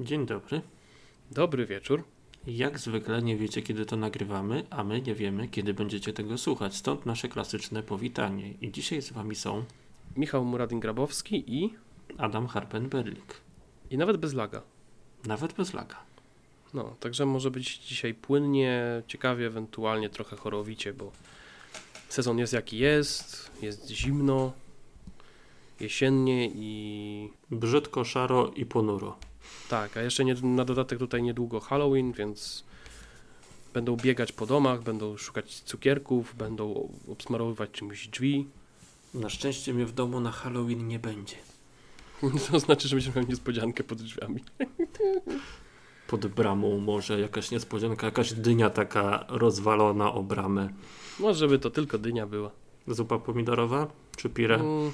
Dzień dobry. Dobry wieczór. Jak zwykle nie wiecie, kiedy to nagrywamy, a my nie wiemy, kiedy będziecie tego słuchać. Stąd nasze klasyczne powitanie. I dzisiaj z Wami są Michał Muradin-Grabowski i... Adam Harpen-Berlik. I nawet bez laga. Nawet bez laga. No, także może być dzisiaj płynnie, ciekawie, ewentualnie trochę chorowicie, bo sezon jest jaki jest, jest zimno, jesiennie i Brzydko, szaro i ponuro. Tak, a jeszcze nie, na dodatek tutaj niedługo Halloween, więc będą biegać po domach, będą szukać cukierków, będą obsmarowywać czymś drzwi. Na szczęście mnie w domu na Halloween nie będzie. To znaczy, że będziemy miał niespodziankę pod drzwiami. Pod bramą może jakaś niespodzianka, jakaś dynia taka rozwalona o bramę. Może żeby to tylko dynia była. Zupa pomidorowa czy pire? Mm,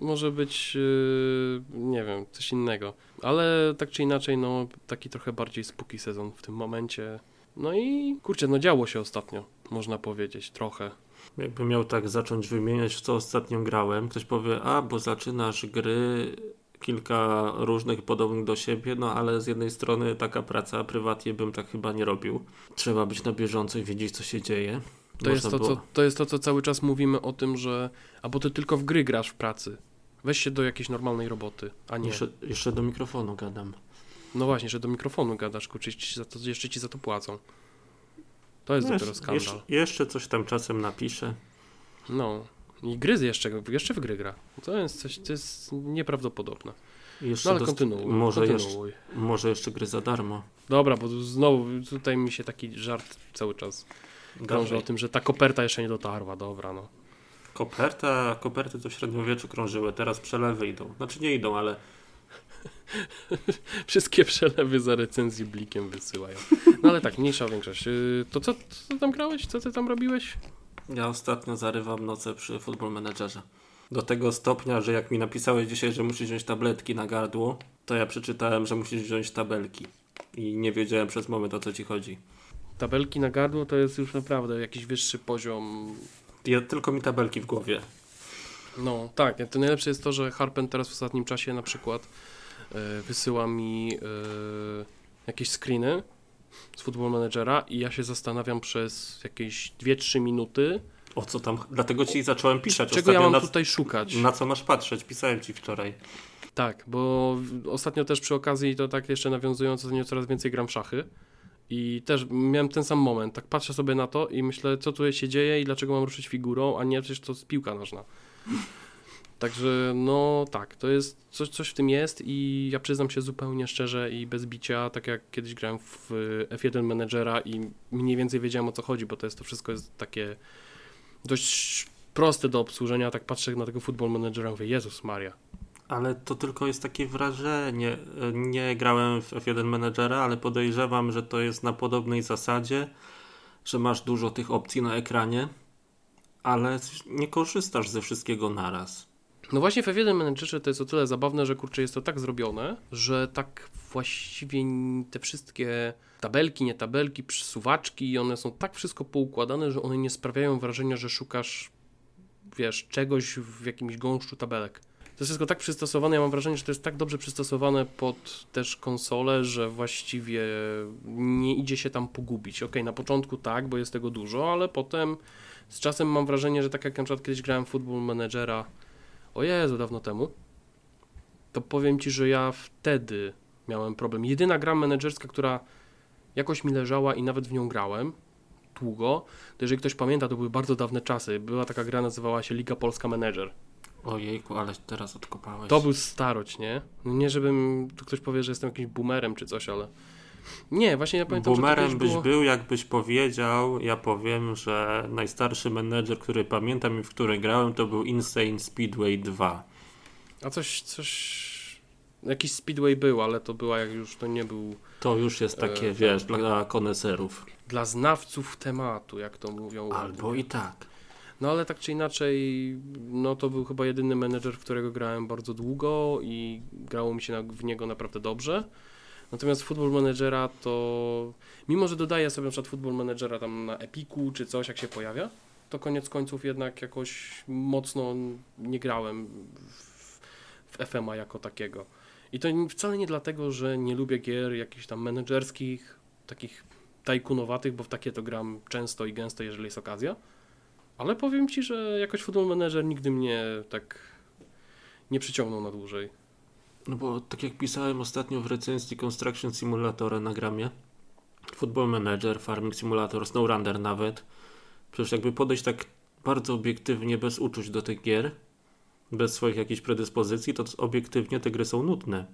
może być, yy, nie wiem, coś innego. Ale tak czy inaczej, no taki trochę bardziej spooky sezon w tym momencie. No i kurczę, no działo się ostatnio, można powiedzieć, trochę. Jakby miał tak zacząć wymieniać, w co ostatnio grałem, ktoś powie, a bo zaczynasz gry kilka różnych podobnych do siebie, no ale z jednej strony taka praca prywatnie bym tak chyba nie robił. Trzeba być na bieżąco i wiedzieć, co się dzieje. To jest to, było- co, to jest to, co cały czas mówimy o tym, że a bo ty tylko w gry grasz w pracy. Weź się do jakiejś normalnej roboty, a nie. Jeszcze, jeszcze do mikrofonu gadam. No właśnie, że do mikrofonu gadasz, kurczę, ci za to, jeszcze ci za to płacą. To jest No dopiero jeszcze, skandal. jeszcze, jeszcze coś tam czasem napiszę. No. I gry jeszcze, jeszcze w gry gra. To jest coś, to jest nieprawdopodobne. Jeszcze No ale kontynuuj. może, jeszcze, kontynuuj. może jeszcze gry za darmo. Dobra, bo znowu tutaj mi się taki żart cały czas krąży o tym, że ta koperta jeszcze nie dotarła. Dobra, no. Koperta, koperty to w średniowieczu krążyły, teraz przelewy idą. Znaczy nie idą, ale Wszystkie przelewy za recenzji blikiem wysyłają. No ale tak, mniejsza większość. Yy, To co, co tam grałeś? Co ty tam robiłeś? Ja ostatnio zarywam noce przy Football Managerze. Do tego stopnia, że jak mi napisałeś dzisiaj, że musisz wziąć tabletki na gardło, to ja przeczytałem, że musisz wziąć tabelki. I nie wiedziałem przez moment o co ci chodzi. Tabelki na gardło to jest już naprawdę jakiś wyższy poziom. Ja, tylko mi tabelki w głowie. No tak, to najlepsze jest to, że Harpen teraz w ostatnim czasie na przykład yy, wysyła mi yy, jakieś screeny z Football Managera i ja się zastanawiam przez jakieś 2-3 minuty, O co tam? Dlatego ci zacząłem pisać czego ja mam na, tutaj szukać. na co masz patrzeć? Pisałem ci wczoraj. Tak, bo ostatnio też przy okazji, to tak jeszcze nawiązując, ostatnio coraz więcej gram w szachy i też miałem ten sam moment, tak patrzę sobie na to i myślę, co tu się dzieje i dlaczego mam ruszyć figurą, a nie przecież to jest piłka nożna. Także no tak, to jest, coś, coś w tym jest i ja przyznam się zupełnie szczerze i bez bicia, tak jak kiedyś grałem w F1 Managera i mniej więcej wiedziałem o co chodzi, bo to jest to wszystko jest takie dość proste do obsłużenia, tak patrzę na tego Football Managera i mówię, Jezus Maria, Ale to tylko jest takie wrażenie. Nie grałem w F1 Managera, ale podejrzewam, że to jest na podobnej zasadzie, że masz dużo tych opcji na ekranie, ale nie korzystasz ze wszystkiego naraz. No właśnie w F1 Managerze to jest o tyle zabawne, że kurczę jest to tak zrobione, że tak właściwie te wszystkie tabelki, nie tabelki, przesuwaczki, one są tak wszystko poukładane, że one nie sprawiają wrażenia, że szukasz, wiesz, czegoś w jakimś gąszczu tabelek. To jest wszystko tak przystosowane, ja mam wrażenie, że to jest tak dobrze przystosowane pod też konsolę, że właściwie nie idzie się tam pogubić. Okej, na początku tak, bo jest tego dużo, ale potem z czasem mam wrażenie, że tak jak na przykład kiedyś grałem Football Managera, o Jezu, dawno temu, to powiem Ci, że ja wtedy miałem problem. Jedyna gra menedżerska, która jakoś mi leżała i nawet w nią grałem długo, to jeżeli ktoś pamięta, to były bardzo dawne czasy. Była taka gra, nazywała się Liga Polska Menedżer. Ojejku, ale teraz odkopałeś. To był starość, nie? No Nie, żebym tu ktoś powie, że jestem jakimś boomerem czy coś, ale... Nie, właśnie ja pamiętam, Boomerem byś było... był, jakbyś powiedział, ja powiem, że najstarszy menedżer, który pamiętam i w który grałem, to był Insane Speedway 2. A coś, coś... Jakiś Speedway był, ale to była jak już, to nie był To już jest takie, E, wiesz, dla koneserów. dla znawców tematu, jak to mówią. Albo i tak. No ale tak czy inaczej, no to był chyba jedyny menedżer, w którego grałem bardzo długo i grało mi się na, w niego naprawdę dobrze. Natomiast Football Managera to, mimo że dodaję sobie na przykład Football Managera tam na Epiku czy coś, jak się pojawia, to koniec końców jednak jakoś mocno nie grałem w, w FMA jako takiego. I to wcale nie dlatego, że nie lubię gier jakichś tam menedżerskich, takich tajkunowatych, bo w takie to gram często i gęsto, jeżeli jest okazja. Ale powiem Ci, że jakoś Football Manager nigdy mnie tak nie przyciągnął na dłużej. No bo tak jak pisałem ostatnio w recenzji Construction Simulatora na gramie, Football Manager, Farming Simulator, SnowRunner nawet, przecież jakby podejść tak bardzo obiektywnie, bez uczuć do tych gier, bez swoich jakichś predyspozycji, to obiektywnie te gry są nudne.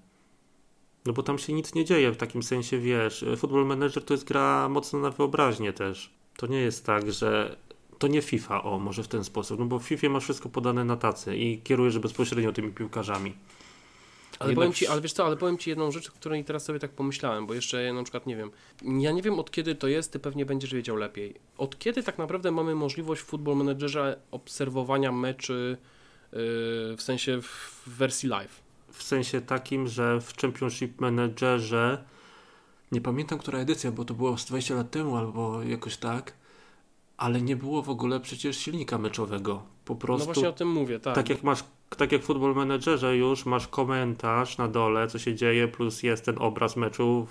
No bo tam się nic nie dzieje, w takim sensie wiesz, Football Manager to jest gra mocno na wyobraźnię też. To nie jest tak, że to nie FIFA, o, może w ten sposób, no bo w FIFA masz wszystko podane na tacy i kierujesz bezpośrednio tymi piłkarzami. Ale powiem ci, ale wiesz co, ale powiem ci jedną rzecz, o której teraz sobie tak pomyślałem, bo jeszcze na przykład nie wiem. Ja nie wiem od kiedy to jest, ty pewnie będziesz wiedział lepiej. Od kiedy tak naprawdę mamy możliwość w Football Managerze obserwowania meczy yy, w sensie w wersji live? W sensie takim, że w Championship Managerze nie pamiętam, która edycja, bo to było z 20 lat temu albo jakoś tak, ale nie było w ogóle przecież silnika meczowego. Po prostu. No właśnie o tym mówię, tak. Tak jak masz tak jak w Football Managerze już masz komentarz na dole, co się dzieje, plus jest ten obraz meczu.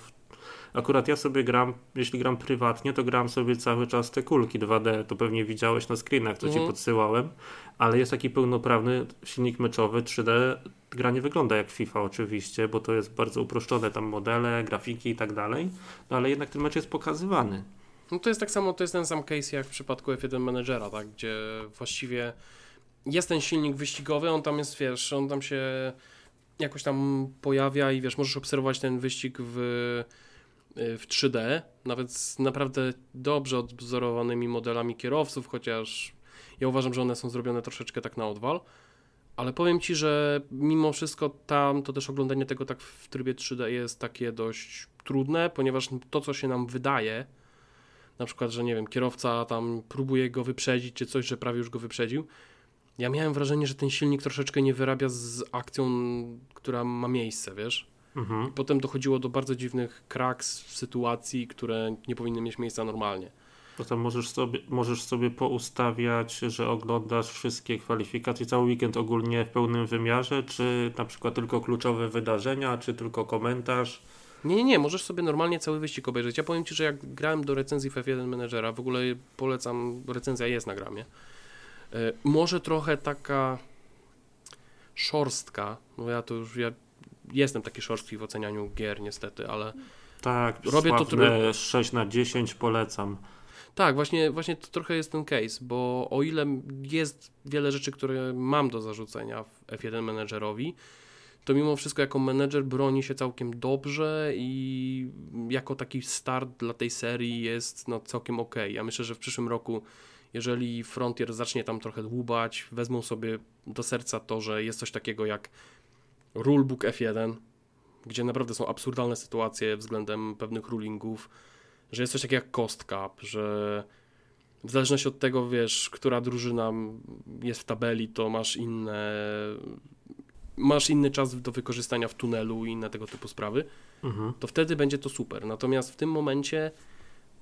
Akurat ja sobie gram, jeśli gram prywatnie, to gram sobie cały czas te kulki 2D, to pewnie widziałeś na screenach, co mhm. ci podsyłałem, ale jest taki pełnoprawny silnik meczowy 3D. Gra nie wygląda jak FIFA oczywiście, bo to jest bardzo uproszczone tam modele, grafiki i tak dalej, no ale jednak ten mecz jest pokazywany. No to jest tak samo, to jest ten sam case jak w przypadku F1 Managera, tak, gdzie właściwie jest ten silnik wyścigowy, on tam jest, wiesz, on tam się jakoś tam pojawia i wiesz, możesz obserwować ten wyścig w, w 3D, nawet z naprawdę dobrze odwzorowanymi modelami kierowców, chociaż ja uważam, że one są zrobione troszeczkę tak na odwal. Ale powiem Ci, że mimo wszystko tam to też oglądanie tego tak w trybie 3D jest takie dość trudne, ponieważ to, co się nam wydaje, na przykład, że nie wiem, kierowca tam próbuje go wyprzedzić, czy coś, że prawie już go wyprzedził, ja miałem wrażenie, że ten silnik troszeczkę nie wyrabia z akcją, która ma miejsce, wiesz? Mhm. Potem dochodziło do bardzo dziwnych kraks sytuacji, które nie powinny mieć miejsca normalnie. Potem możesz sobie, możesz sobie poustawiać, że oglądasz wszystkie kwalifikacje, cały weekend ogólnie w pełnym wymiarze, czy na przykład tylko kluczowe wydarzenia, czy tylko komentarz. Nie, nie, nie, możesz sobie normalnie cały wyścig obejrzeć. Ja powiem Ci, że jak grałem do recenzji F1 Managera, w ogóle polecam, recenzja jest na gramie, E, może trochę taka szorstka, no ja to już, ja jestem taki szorstki w ocenianiu gier niestety, ale tak, robię to trochę 6 na 10 polecam. Tak, właśnie, właśnie to trochę jest ten case, bo o ile jest wiele rzeczy, które mam do zarzucenia w F1 menedżerowi, to mimo wszystko jako menedżer broni się całkiem dobrze i jako taki start dla tej serii jest no, całkiem ok. Ja myślę, że w przyszłym roku jeżeli Frontier zacznie tam trochę dłubać, wezmą sobie do serca to, że jest coś takiego jak rulebook F1, gdzie naprawdę są absurdalne sytuacje względem pewnych rulingów, że jest coś takiego jak cost cap, że w zależności od tego, wiesz, która drużyna jest w tabeli, to masz inne masz inny czas do wykorzystania w tunelu i inne tego typu sprawy, mhm. to wtedy będzie to super. Natomiast w tym momencie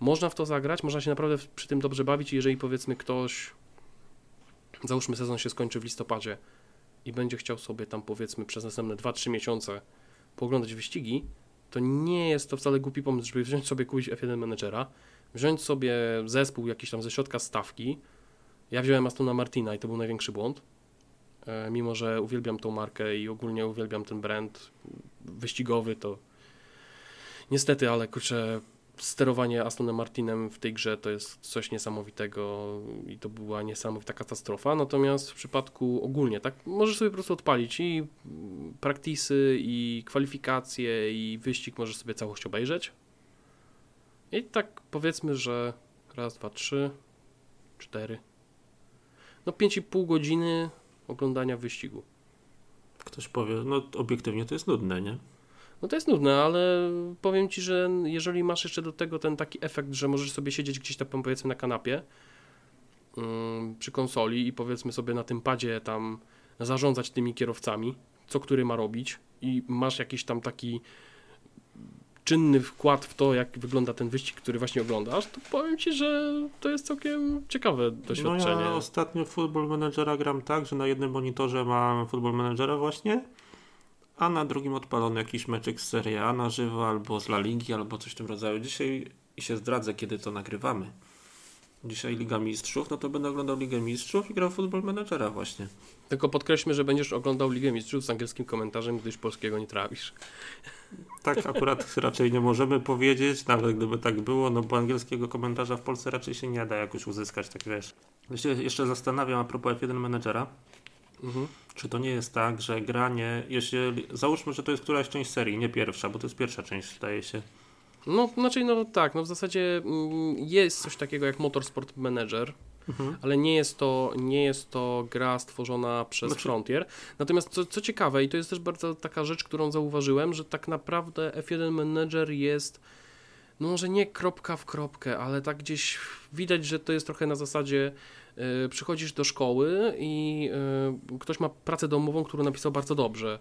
można w to zagrać, można się naprawdę przy tym dobrze bawić jeżeli powiedzmy ktoś, załóżmy sezon się skończy w listopadzie i będzie chciał sobie tam powiedzmy przez następne 2-3 miesiące pooglądać wyścigi, to nie jest to wcale głupi pomysł, żeby wziąć sobie kupić F1 Managera, wziąć sobie zespół jakiś tam ze środka stawki. Ja wziąłem Astona Martina i to był największy błąd. E, mimo, że uwielbiam tą markę i ogólnie uwielbiam ten brand wyścigowy, to niestety, ale kurczę, sterowanie Astonem Martinem w tej grze to jest coś niesamowitego i to była niesamowita katastrofa. Natomiast w przypadku ogólnie, tak, możesz sobie po prostu odpalić i praktisy, i kwalifikacje, i wyścig możesz sobie całość obejrzeć. I tak powiedzmy, że raz, dwa, trzy, cztery. No 5,5 godziny oglądania wyścigu. Ktoś powie, no obiektywnie to jest nudne, nie? No to jest nudne, ale powiem Ci, że jeżeli masz jeszcze do tego ten taki efekt, że możesz sobie siedzieć gdzieś tam powiedzmy na kanapie yy, przy konsoli i powiedzmy sobie na tym padzie tam zarządzać tymi kierowcami, co który ma robić i masz jakiś tam taki czynny wkład w to, jak wygląda ten wyścig, który właśnie oglądasz, to powiem Ci, że to jest całkiem ciekawe doświadczenie. No ja ostatnio Football Managera gram tak, że na jednym monitorze mam Football Managera właśnie, a na drugim odpalony jakiś meczek z Serie A na żywo, albo z La Ligi, albo coś w tym rodzaju. Dzisiaj się zdradzę, kiedy to nagrywamy. Dzisiaj Liga Mistrzów, no to będę oglądał Ligę Mistrzów i grał Football Managera właśnie. Tylko podkreślmy, że będziesz oglądał Ligę Mistrzów z angielskim komentarzem, gdyż polskiego nie trawisz. Tak akurat raczej nie możemy powiedzieć, nawet gdyby tak było, no bo angielskiego komentarza w Polsce raczej się nie da jakoś uzyskać, tak wiesz. Ja się jeszcze zastanawiam a propos F1 Managera, Mhm. czy to nie jest tak, że granie, jeśli, załóżmy, że to jest któraś część serii, nie pierwsza, bo to jest pierwsza część, zdaje się. No, znaczy, no tak, no w zasadzie mm, jest coś takiego jak Motorsport Manager, Mhm. ale nie jest to, nie jest to gra stworzona przez Znaczy- Frontier. Natomiast co, co ciekawe, i to jest też bardzo taka rzecz, którą zauważyłem, że tak naprawdę F1 Manager jest, no może nie kropka w kropkę, ale tak gdzieś widać, że to jest trochę na zasadzie y, przychodzisz do szkoły i y, ktoś ma pracę domową, którą napisał bardzo dobrze.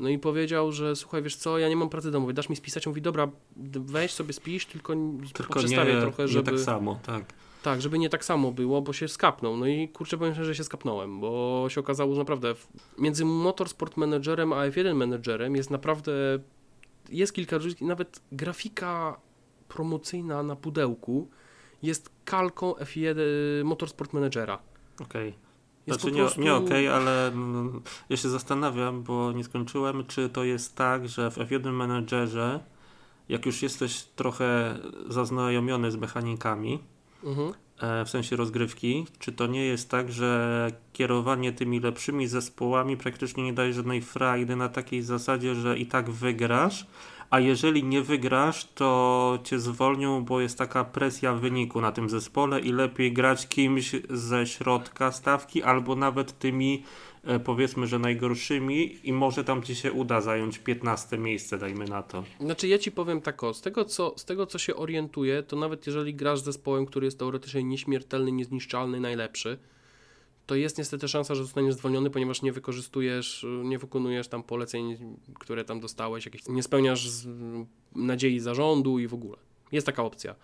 No i powiedział, że słuchaj, wiesz co, ja nie mam pracy domowej, dasz mi spisać? On mówi, dobra, weź sobie spisz, tylko, Tylko nie, trochę, nie żeby... tak samo, tak. Tak, żeby nie tak samo było, bo się skapnął. No i kurczę, powiem szczerze, że się skapnąłem, bo się okazało, że naprawdę między Motorsport Managerem a F1 Managerem jest naprawdę, jest kilka różnic, nawet grafika promocyjna na pudełku jest kalką F1 Motorsport Managera. Okej. Jest Znaczy po nie, prostu... nie okej, ale mm, ja się zastanawiam, bo nie skończyłem, czy to jest tak, że w F1 Managerze, jak już jesteś trochę zaznajomiony z mechanikami, Mhm. e, w sensie rozgrywki, czy to nie jest tak, że kierowanie tymi lepszymi zespołami praktycznie nie daje żadnej frajdy na takiej zasadzie, że i tak wygrasz, a jeżeli nie wygrasz, to cię zwolnią, bo jest taka presja wyniku na tym zespole i lepiej grać kimś ze środka stawki albo nawet tymi e, powiedzmy, że najgorszymi i może tam ci się uda zająć 15 miejsce, dajmy na to. Znaczy ja ci powiem tak o, z tego, co, z tego co się orientuję, to nawet jeżeli grasz z zespołem, który jest teoretycznie nieśmiertelny, niezniszczalny, najlepszy, to jest niestety szansa, że zostaniesz zwolniony, ponieważ nie wykorzystujesz, nie wykonujesz tam poleceń, które tam dostałeś, jakieś, nie spełniasz nadziei zarządu i w ogóle. Jest taka opcja.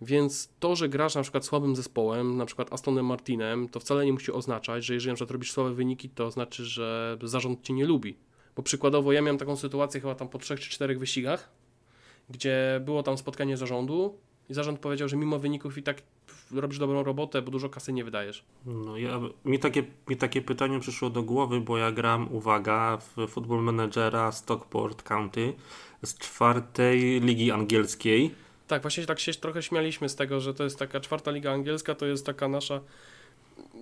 Więc to, że grasz na przykład słabym zespołem, na przykład Astonem Martinem, to wcale nie musi oznaczać, że jeżeli na przykład robisz słabe wyniki, to znaczy, że zarząd cię nie lubi. Bo przykładowo ja miałem taką sytuację chyba tam po trzech czy czterech wyścigach, gdzie było tam spotkanie zarządu i zarząd powiedział, że mimo wyników i tak robisz dobrą robotę, bo dużo kasy nie wydajesz. No, ja, mi, takie, mi takie pytanie przyszło do głowy, bo ja gram, uwaga, w Football Managera Stockport County z czwartej ligi angielskiej. Tak, właśnie tak się trochę śmialiśmy z tego, że to jest taka czwarta liga angielska, to jest taka nasza,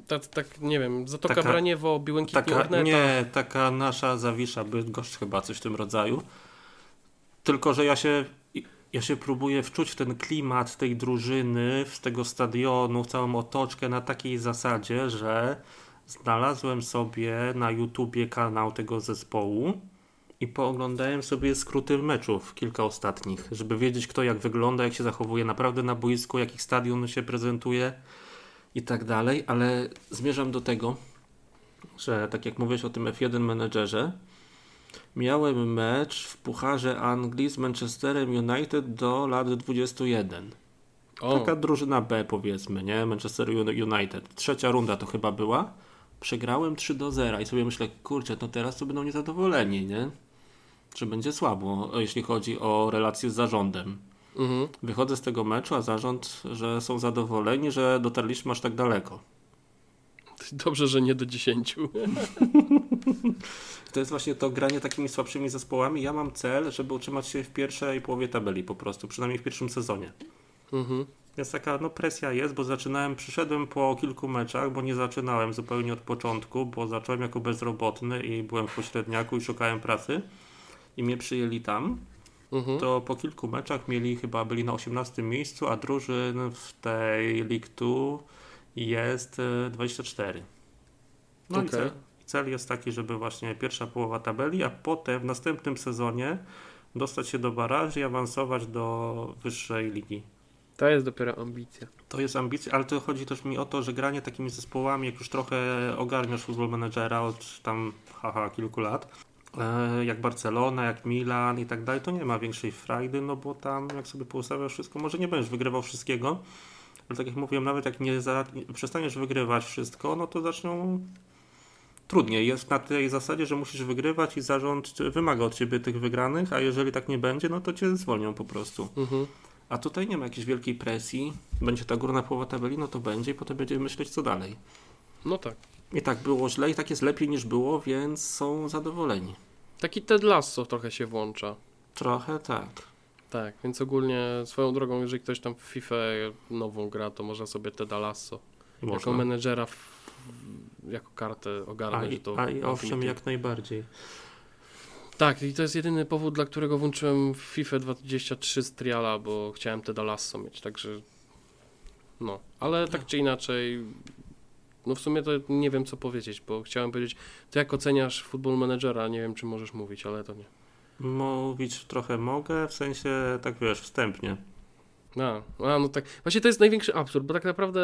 tak, tak nie wiem, Zatoka Taka- Braniewo, Biłękitni Taka, Orneta. nie, taka nasza Zawisza Bydgoszcz chyba, coś w tym rodzaju. Tylko, że ja się, ja się próbuję wczuć w ten klimat tej drużyny, z tego stadionu, w całą otoczkę na takiej zasadzie, że znalazłem sobie na YouTubie kanał tego zespołu i pooglądałem sobie skróty meczów, kilka ostatnich, żeby wiedzieć kto jak wygląda, jak się zachowuje naprawdę na boisku, jaki stadion się prezentuje i tak dalej, ale zmierzam do tego, że tak jak mówiłeś o tym F1 menedżerze, miałem mecz w Pucharze Anglii z Manchesterem United do lat 21. O, Taka drużyna B powiedzmy, nie? Manchester United. Trzecia runda to chyba była. Przegrałem 3 do 0 i sobie myślę, kurczę, no teraz to będą niezadowoleni, nie? Że będzie słabo, jeśli chodzi o relacje z zarządem. mhm. Wychodzę z tego meczu, a zarząd, że są zadowoleni, że dotarliśmy aż tak daleko. Dobrze, że nie do 10. To jest właśnie to granie takimi słabszymi zespołami. Ja mam cel, żeby utrzymać się w pierwszej połowie tabeli po prostu, przynajmniej w pierwszym sezonie. mhm. Więc taka no, presja jest, bo zaczynałem, przyszedłem po kilku meczach, bo nie zaczynałem zupełnie od początku, bo zacząłem jako bezrobotny i byłem w pośredniaku i szukałem pracy i mnie przyjęli tam. Mhm. To po kilku meczach mieli chyba byli na 18 miejscu, a drużyn w tej League 2 jest e, 24. No i Okej. cel, i cel jest taki, żeby właśnie pierwsza połowa tabeli, a potem w następnym sezonie dostać się do baraży i awansować do wyższej ligi. To jest dopiero ambicja. To jest ambicja, ale to chodzi też mi o to, że granie takimi zespołami, jak już trochę ogarniasz futbol managera od tam haha kilku lat, e, jak Barcelona, jak Milan i tak dalej, to nie ma większej frajdy, no bo tam jak sobie poustawiasz wszystko, może nie będziesz wygrywał wszystkiego, ale tak jak mówiłem, nawet jak nie, za, nie przestaniesz wygrywać wszystko, no to zaczną trudniej. Jest na tej zasadzie, że musisz wygrywać i zarząd wymaga od ciebie tych wygranych, a jeżeli tak nie będzie, no to cię zwolnią po prostu. Mhm. A tutaj nie ma jakiejś wielkiej presji. Będzie ta górna połowa tabeli, no to będzie i potem będziemy myśleć, co dalej. No tak. I tak było źle i tak jest lepiej niż było, więc są zadowoleni. Taki Ted Lasso trochę się włącza. Trochę tak. Tak, więc ogólnie swoją drogą, jeżeli ktoś tam w FIFA nową gra, to można sobie Teda Lasso jako menedżera w, jako kartę A, ogarnąć. i, to a i owszem, jak najbardziej. Tak, i to jest jedyny powód, dla którego włączyłem FIFA 23 z triala, bo chciałem Teda Lasso mieć, także no, ale tak czy inaczej no w sumie to nie wiem co powiedzieć, bo chciałem powiedzieć, ty jak oceniasz Football Managera, nie wiem czy możesz mówić, ale to nie. Mówić trochę mogę, w sensie, tak wiesz, wstępnie. A, a, no tak. Właśnie to jest największy absurd, bo tak naprawdę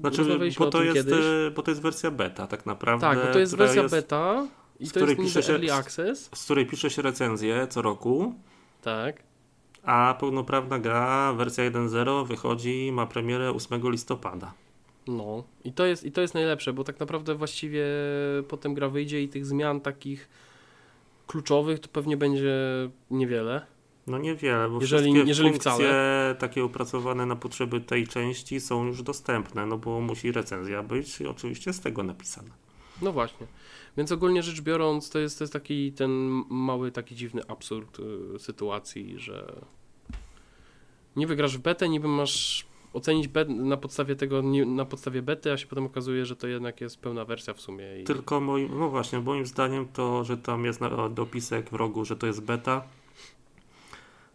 Znaczy, bo to, jest, kiedyś. e, bo to jest wersja beta tak naprawdę. Tak, bo to jest wersja beta i z to jest której niby pisze się- early access. Z której pisze się recenzję co roku, Tak. a pełnoprawna gra, wersja 1.0 wychodzi, ma premierę 8 listopada. No. I to jest i to jest najlepsze, bo tak naprawdę właściwie potem gra wyjdzie i tych zmian takich kluczowych to pewnie będzie niewiele. No niewiele, bo Jeżeli- wszystkie jeżeli funkcje wcale. takie opracowane na potrzeby tej części są już dostępne, no bo musi recenzja być i oczywiście z tego napisana. No właśnie. Więc ogólnie rzecz biorąc, to jest, to jest taki ten mały, taki dziwny absurd y, sytuacji, że nie wygrasz w betę, niby masz ocenić bet na podstawie tego, na podstawie bety, a się potem okazuje, że to jednak jest pełna wersja w sumie. I... Tylko moim, no właśnie, moim zdaniem to, że tam jest dopisek w rogu, że to jest beta,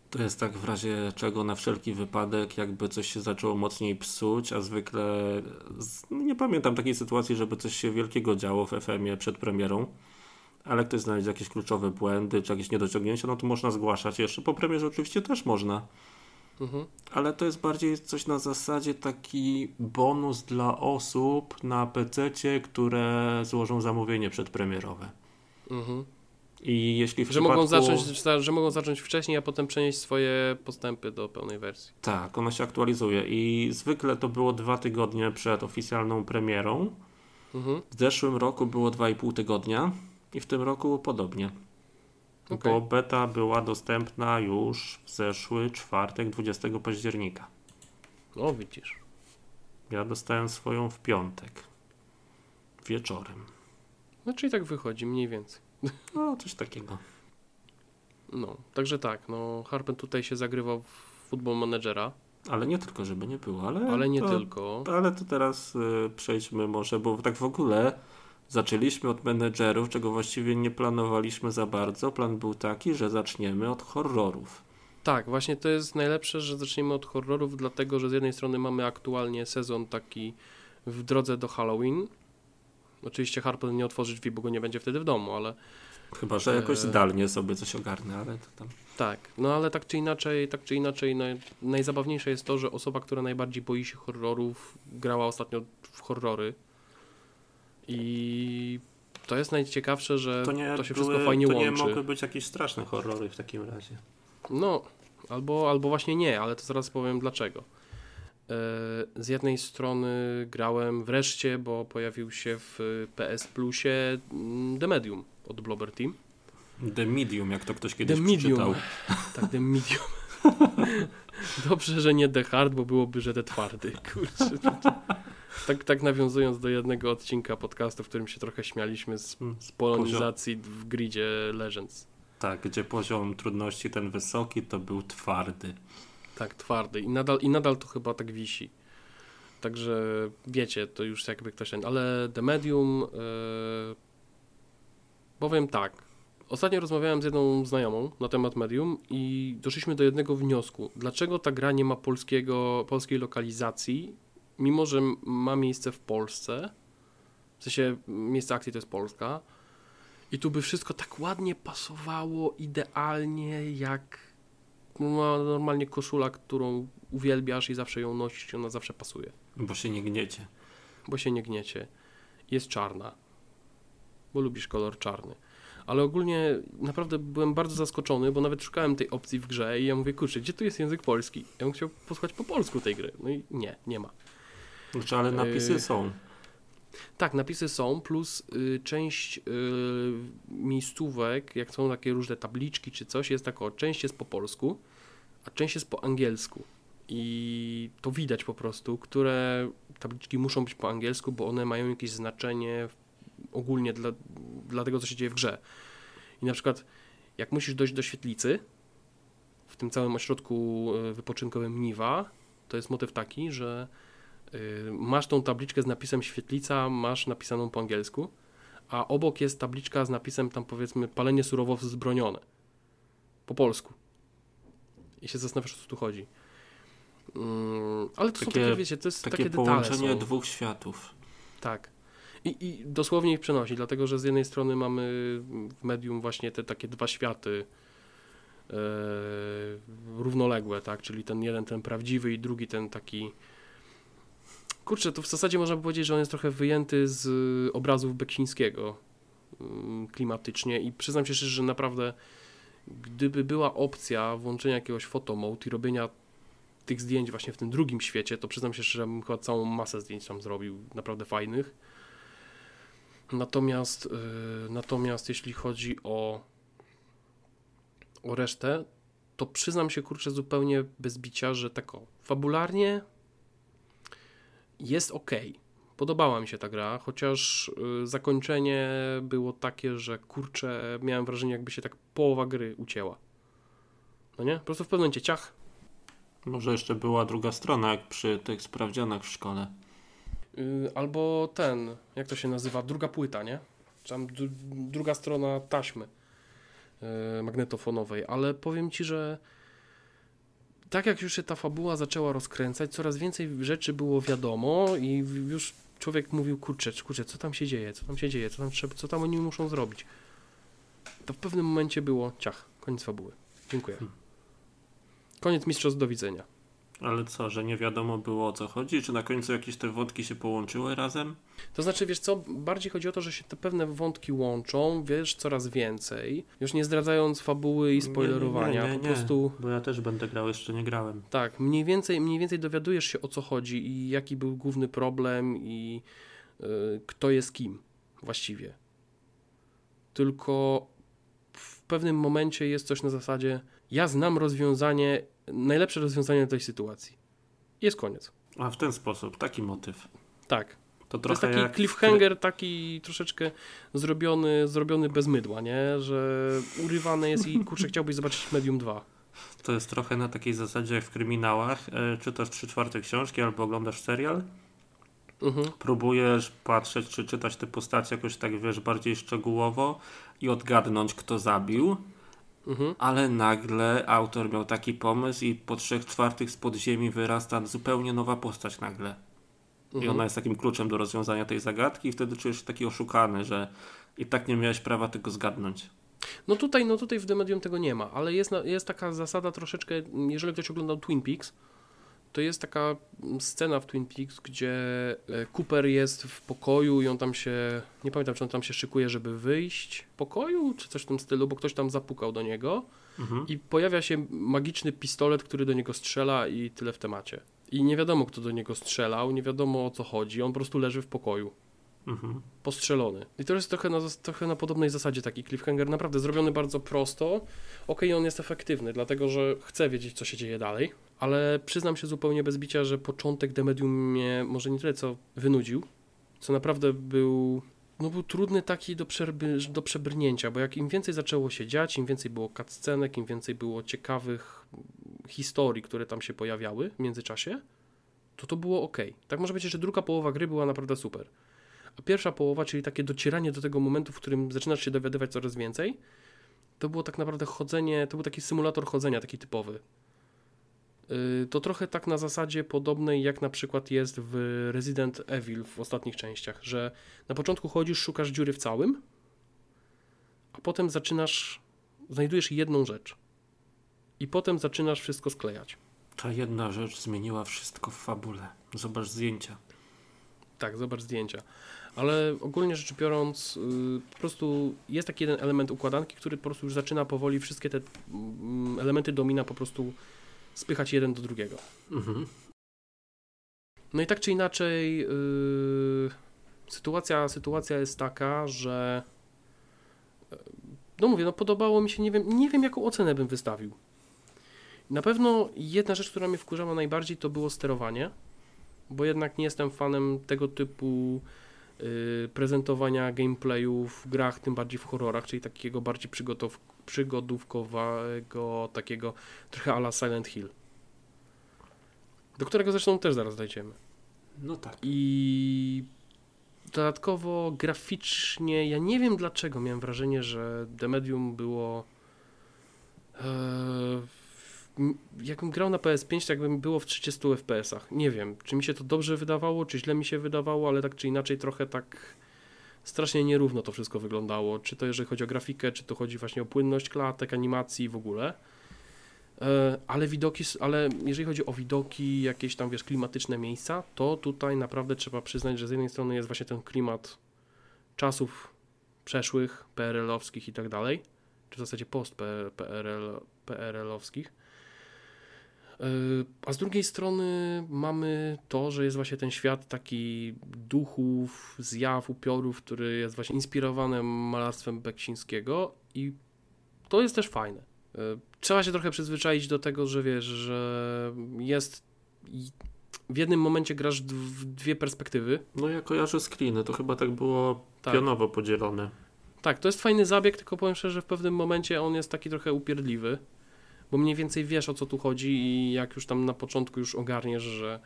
to jest tak w razie czego na wszelki wypadek, jakby coś się zaczęło mocniej psuć, a zwykle nie pamiętam takiej sytuacji, żeby coś się wielkiego działo w FM-ie przed premierą, ale ktoś znajdzie jakieś kluczowe błędy czy jakieś niedociągnięcia, no to można zgłaszać. Jeszcze po premierze oczywiście też można. Mhm. Ale to jest bardziej coś na zasadzie taki bonus dla osób na PC, które złożą zamówienie przedpremierowe. Mhm. I jeśli w Że, przypadku... mogą zacząć, że mogą zacząć wcześniej, a potem przenieść swoje postępy do pełnej wersji. Tak, ona się aktualizuje i zwykle to było dwa tygodnie przed oficjalną premierą. Mhm. W zeszłym roku było 2,5 tygodnia i w tym roku podobnie. Okej. Bo beta była dostępna już w zeszły czwartek, 20 października. O, widzisz. Ja dostałem swoją w piątek. Wieczorem. No czyli tak wychodzi, mniej więcej. No, coś takiego. No, także tak, no Harpen tutaj się zagrywał w Football Managera, Ale nie tylko, żeby nie było, ale. ale nie to, tylko. Ale to teraz y, przejdźmy może, bo tak w ogóle zaczęliśmy od menedżerów, czego właściwie nie planowaliśmy za bardzo. Plan był taki, że zaczniemy od horrorów. Tak, właśnie to jest najlepsze, że zaczniemy od horrorów, dlatego że z jednej strony mamy aktualnie sezon taki w drodze do Halloween. Oczywiście Harpen nie otworzy drzwi, bo go nie będzie wtedy w domu, ale Chyba, że jakoś Eee. zdalnie sobie coś ogarnę, ale to tam. tak. No ale tak czy inaczej, tak czy inaczej, naj, najzabawniejsze jest to, że osoba, która najbardziej boi się horrorów, grała ostatnio w horrory. I to jest najciekawsze, że To nie, to się były, wszystko fajnie to nie łączy. mogły być jakieś straszne horrory w takim razie. No, albo, albo właśnie nie, ale to zaraz powiem dlaczego. E, Z jednej strony grałem wreszcie, bo pojawił się w PS Plusie mm, The Medium od Blobber Team. The Medium, jak to ktoś kiedyś The Medium. przeczytał. Tak, The Medium. Dobrze, że nie The Hard, bo byłoby, że The Twardy. Kurczę. Tak, tak nawiązując do jednego odcinka podcastu, w którym się trochę śmialiśmy z, Mm, z polonizacji w gridzie Legends. Tak, gdzie poziom trudności ten wysoki to był twardy. Tak, twardy. I nadal, I nadal to chyba tak wisi. Także wiecie, to już jakby ktoś. Ale The Medium. Yy, powiem tak. Ostatnio rozmawiałem z jedną znajomą na temat Medium i doszliśmy do jednego wniosku. Dlaczego ta gra nie ma polskiego, polskiej lokalizacji, mimo że ma miejsce w Polsce? W sensie miejsce akcji to jest Polska. I tu by wszystko tak ładnie pasowało, idealnie, jak ma normalnie koszula, którą uwielbiasz i zawsze ją nosisz i ona zawsze pasuje, Bo się nie gniecie. bo się nie gniecie. Jest czarna, bo lubisz kolor czarny. Ale ogólnie naprawdę byłem bardzo zaskoczony, bo nawet szukałem tej opcji w grze i ja mówię, kurczę, gdzie tu jest język polski? Ja bym chciał posłuchać po polsku tej gry. No i nie, nie ma. Ale napisy Yy. są. Tak, napisy są, plus y, część y, miejscówek, jak są takie różne tabliczki czy coś, jest tak o, część jest po polsku, a część jest po angielsku. I to widać po prostu, które tabliczki muszą być po angielsku, bo one mają jakieś znaczenie ogólnie dla, dla tego, co się dzieje w grze. I na przykład, jak musisz dojść do świetlicy, w tym całym ośrodku y, wypoczynkowym Niwa, to jest motyw taki, że masz tą tabliczkę z napisem świetlica, masz napisaną po angielsku, a obok jest tabliczka z napisem tam powiedzmy palenie surowo wzbronione. Po polsku. I się zastanawiasz, o co tu chodzi. Mm, ale to takie, są takie, wiecie, to jest takie, takie połączenie są. dwóch światów. Tak. I, I dosłownie ich przenosi, dlatego że z jednej strony mamy w medium właśnie te takie dwa światy e, równoległe, tak, czyli ten jeden, ten prawdziwy i drugi ten taki kurczę, to w zasadzie można by powiedzieć, że on jest trochę wyjęty z obrazów Beksińskiego mm, klimatycznie i przyznam się szczerze, że naprawdę gdyby była opcja włączenia jakiegoś photomode i robienia tych zdjęć właśnie w tym drugim świecie, to przyznam się szczerze, że bym chyba całą masę zdjęć tam zrobił, naprawdę fajnych. Natomiast, yy, natomiast jeśli chodzi o, o resztę, to przyznam się, kurczę, zupełnie bez bicia, że tak o, fabularnie jest ok. Podobała mi się ta gra, chociaż yy, zakończenie było takie, że kurczę, miałem wrażenie, jakby się tak połowa gry ucięła. No nie? Po prostu w pewnym momencie ciach. Może jeszcze była druga strona, jak przy tych sprawdzianach w szkole. Yy, albo ten, jak to się nazywa, druga płyta, nie? Tam druga strona taśmy yy, magnetofonowej, ale powiem ci, że tak jak już się ta fabuła zaczęła rozkręcać, coraz więcej rzeczy było wiadomo i już człowiek mówił, kurczę, kurczę, co tam się dzieje, co tam się dzieje, co tam, trzeba, co tam oni muszą zrobić. To w pewnym momencie było ciach, koniec fabuły. Dziękuję. Hmm. Koniec mistrzostw, do widzenia. Ale co, że nie wiadomo było o co chodzi? Czy na końcu jakieś te wątki się połączyły razem? To znaczy, wiesz co, bardziej chodzi o to, że się te pewne wątki łączą, wiesz, coraz więcej. Już nie zdradzając fabuły i spoilerowania, nie, nie, nie, po prostu... Bo ja też będę grał, jeszcze nie grałem. Tak, mniej więcej, mniej więcej dowiadujesz się o co chodzi i jaki był główny problem i yy, kto jest kim właściwie. Tylko w pewnym momencie jest coś na zasadzie ja znam rozwiązanie najlepsze rozwiązanie tej sytuacji. Jest koniec. A w ten sposób, taki motyw. Tak. To, to jest taki cliffhanger, taki troszeczkę zrobiony, zrobiony bez mydła, nie? Że urywane jest i kurczę, chciałbyś zobaczyć Medium 2. To jest trochę na takiej zasadzie jak w kryminałach. E, czytasz trzy czwarte książki albo oglądasz serial. Mhm. Próbujesz patrzeć, czy czytać te postacie jakoś tak, wiesz, bardziej szczegółowo i odgadnąć, kto zabił Mhm. Ale nagle autor miał taki pomysł i po trzech czwartych z podziemi wyrasta zupełnie nowa postać nagle. Mhm. I ona jest takim kluczem do rozwiązania tej zagadki i wtedy czujesz się taki oszukany, że i tak nie miałeś prawa tego zgadnąć. No tutaj, no tutaj w The Medium tego nie ma, ale jest, jest taka zasada troszeczkę, jeżeli ktoś oglądał Twin Peaks, to jest taka scena w Twin Peaks, gdzie e, Cooper jest w pokoju i on tam się, nie pamiętam czy on tam się szykuje, żeby wyjść z pokoju, czy coś w tym stylu, bo ktoś tam zapukał do niego mhm. i pojawia się magiczny pistolet, który do niego strzela i tyle w temacie. I nie wiadomo kto do niego strzelał, nie wiadomo o co chodzi, on po prostu leży w pokoju. Mhm. Postrzelony. I to jest trochę na, trochę na podobnej zasadzie taki cliffhanger, naprawdę zrobiony bardzo prosto. Ok, on jest efektywny, dlatego że chcę wiedzieć, co się dzieje dalej, ale przyznam się zupełnie bez bicia, że początek The Medium mnie może nie tyle co wynudził, co naprawdę był, no był trudny taki do, przerby, do przebrnięcia, bo jak im więcej zaczęło się dziać, im więcej było cutscenek, im więcej było ciekawych historii, które tam się pojawiały w międzyczasie, to to było ok. Tak może być, że druga połowa gry była naprawdę super. A pierwsza połowa, czyli takie docieranie do tego momentu, w którym zaczynasz się dowiadywać coraz więcej, to było tak naprawdę chodzenie, to był taki symulator chodzenia, taki typowy. Y, to trochę tak na zasadzie podobnej, jak na przykład jest w Resident Evil w ostatnich częściach, że na początku chodzisz, szukasz dziury w całym, a potem zaczynasz, znajdujesz jedną rzecz. I potem zaczynasz wszystko sklejać. Ta jedna rzecz zmieniła wszystko w fabule. Zobacz zdjęcia. Tak, zobacz zdjęcia. Ale ogólnie rzecz biorąc, yy, po prostu jest taki jeden element układanki, który po prostu już zaczyna powoli wszystkie te yy, elementy domina po prostu spychać jeden do drugiego. Mhm. No i tak czy inaczej, yy, sytuacja, sytuacja jest taka, że e, no mówię, no podobało mi się, nie wiem, nie wiem jaką ocenę bym wystawił. Na pewno jedna rzecz, która mnie wkurzała najbardziej, to było sterowanie, bo jednak nie jestem fanem tego typu prezentowania gameplayu w grach, tym bardziej w horrorach, czyli takiego bardziej przygotow, przygodówkowego, takiego trochę ala Silent Hill. Do którego zresztą też zaraz dojdziemy. No tak. I dodatkowo graficznie, ja nie wiem dlaczego, miałem wrażenie, że The Medium było. E, jakbym grał na PS5, to jakbym było w 30 FPS-ach. Nie wiem, czy mi się to dobrze wydawało, czy źle mi się wydawało, ale tak czy inaczej trochę tak strasznie nierówno to wszystko wyglądało. Czy to jeżeli chodzi o grafikę, czy to chodzi właśnie o płynność klatek, animacji w ogóle. E, Ale widoki, ale jeżeli chodzi o widoki, jakieś tam wiesz, klimatyczne miejsca, to tutaj naprawdę trzeba przyznać, że z jednej strony jest właśnie ten klimat czasów przeszłych, PRL-owskich i tak dalej, czy w zasadzie post-PRL, PRL-owskich. E, A z drugiej strony mamy to, że jest właśnie ten świat taki duchów, zjaw, upiorów, który jest właśnie inspirowany malarstwem Beksińskiego i to jest też fajne. E, Trzeba się trochę przyzwyczaić do tego, że wiesz, że jest w jednym momencie grasz w dwie perspektywy. No ja kojarzę screeny, to chyba tak było Tak. pionowo podzielone. Tak, to jest fajny zabieg, tylko powiem szczerze, że w pewnym momencie on jest taki trochę upierdliwy, bo mniej więcej wiesz o co tu chodzi i jak już tam na początku już ogarniesz, że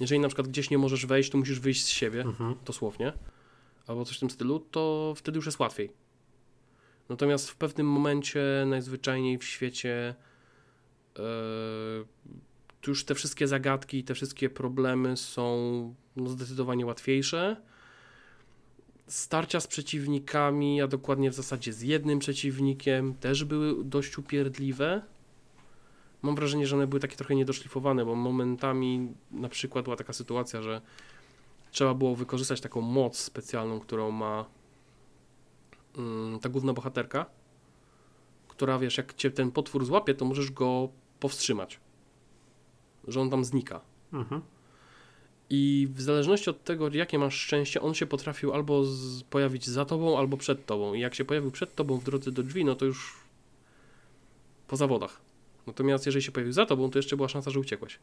jeżeli na przykład gdzieś nie możesz wejść, to musisz wyjść z siebie, Mhm. dosłownie, albo coś w tym stylu, to wtedy już jest łatwiej. Natomiast w pewnym momencie najzwyczajniej w świecie tu już te wszystkie zagadki i te wszystkie problemy są no, zdecydowanie łatwiejsze. Starcia z przeciwnikami, a dokładnie w zasadzie z jednym przeciwnikiem, też były dość upierdliwe. Mam wrażenie, że one były takie trochę niedoszlifowane, bo momentami na przykład była taka sytuacja, że trzeba było wykorzystać taką moc specjalną, którą ma mm, ta główna bohaterka, która wiesz, jak cię ten potwór złapie, to możesz go powstrzymać. Że on tam znika. Mhm. I w zależności od tego, jakie masz szczęście, on się potrafił albo z, pojawić za tobą, albo przed tobą. I jak się pojawił przed tobą w drodze do drzwi, no to już po zawodach. Natomiast jeżeli się pojawił za tobą, to jeszcze była szansa, że uciekłeś.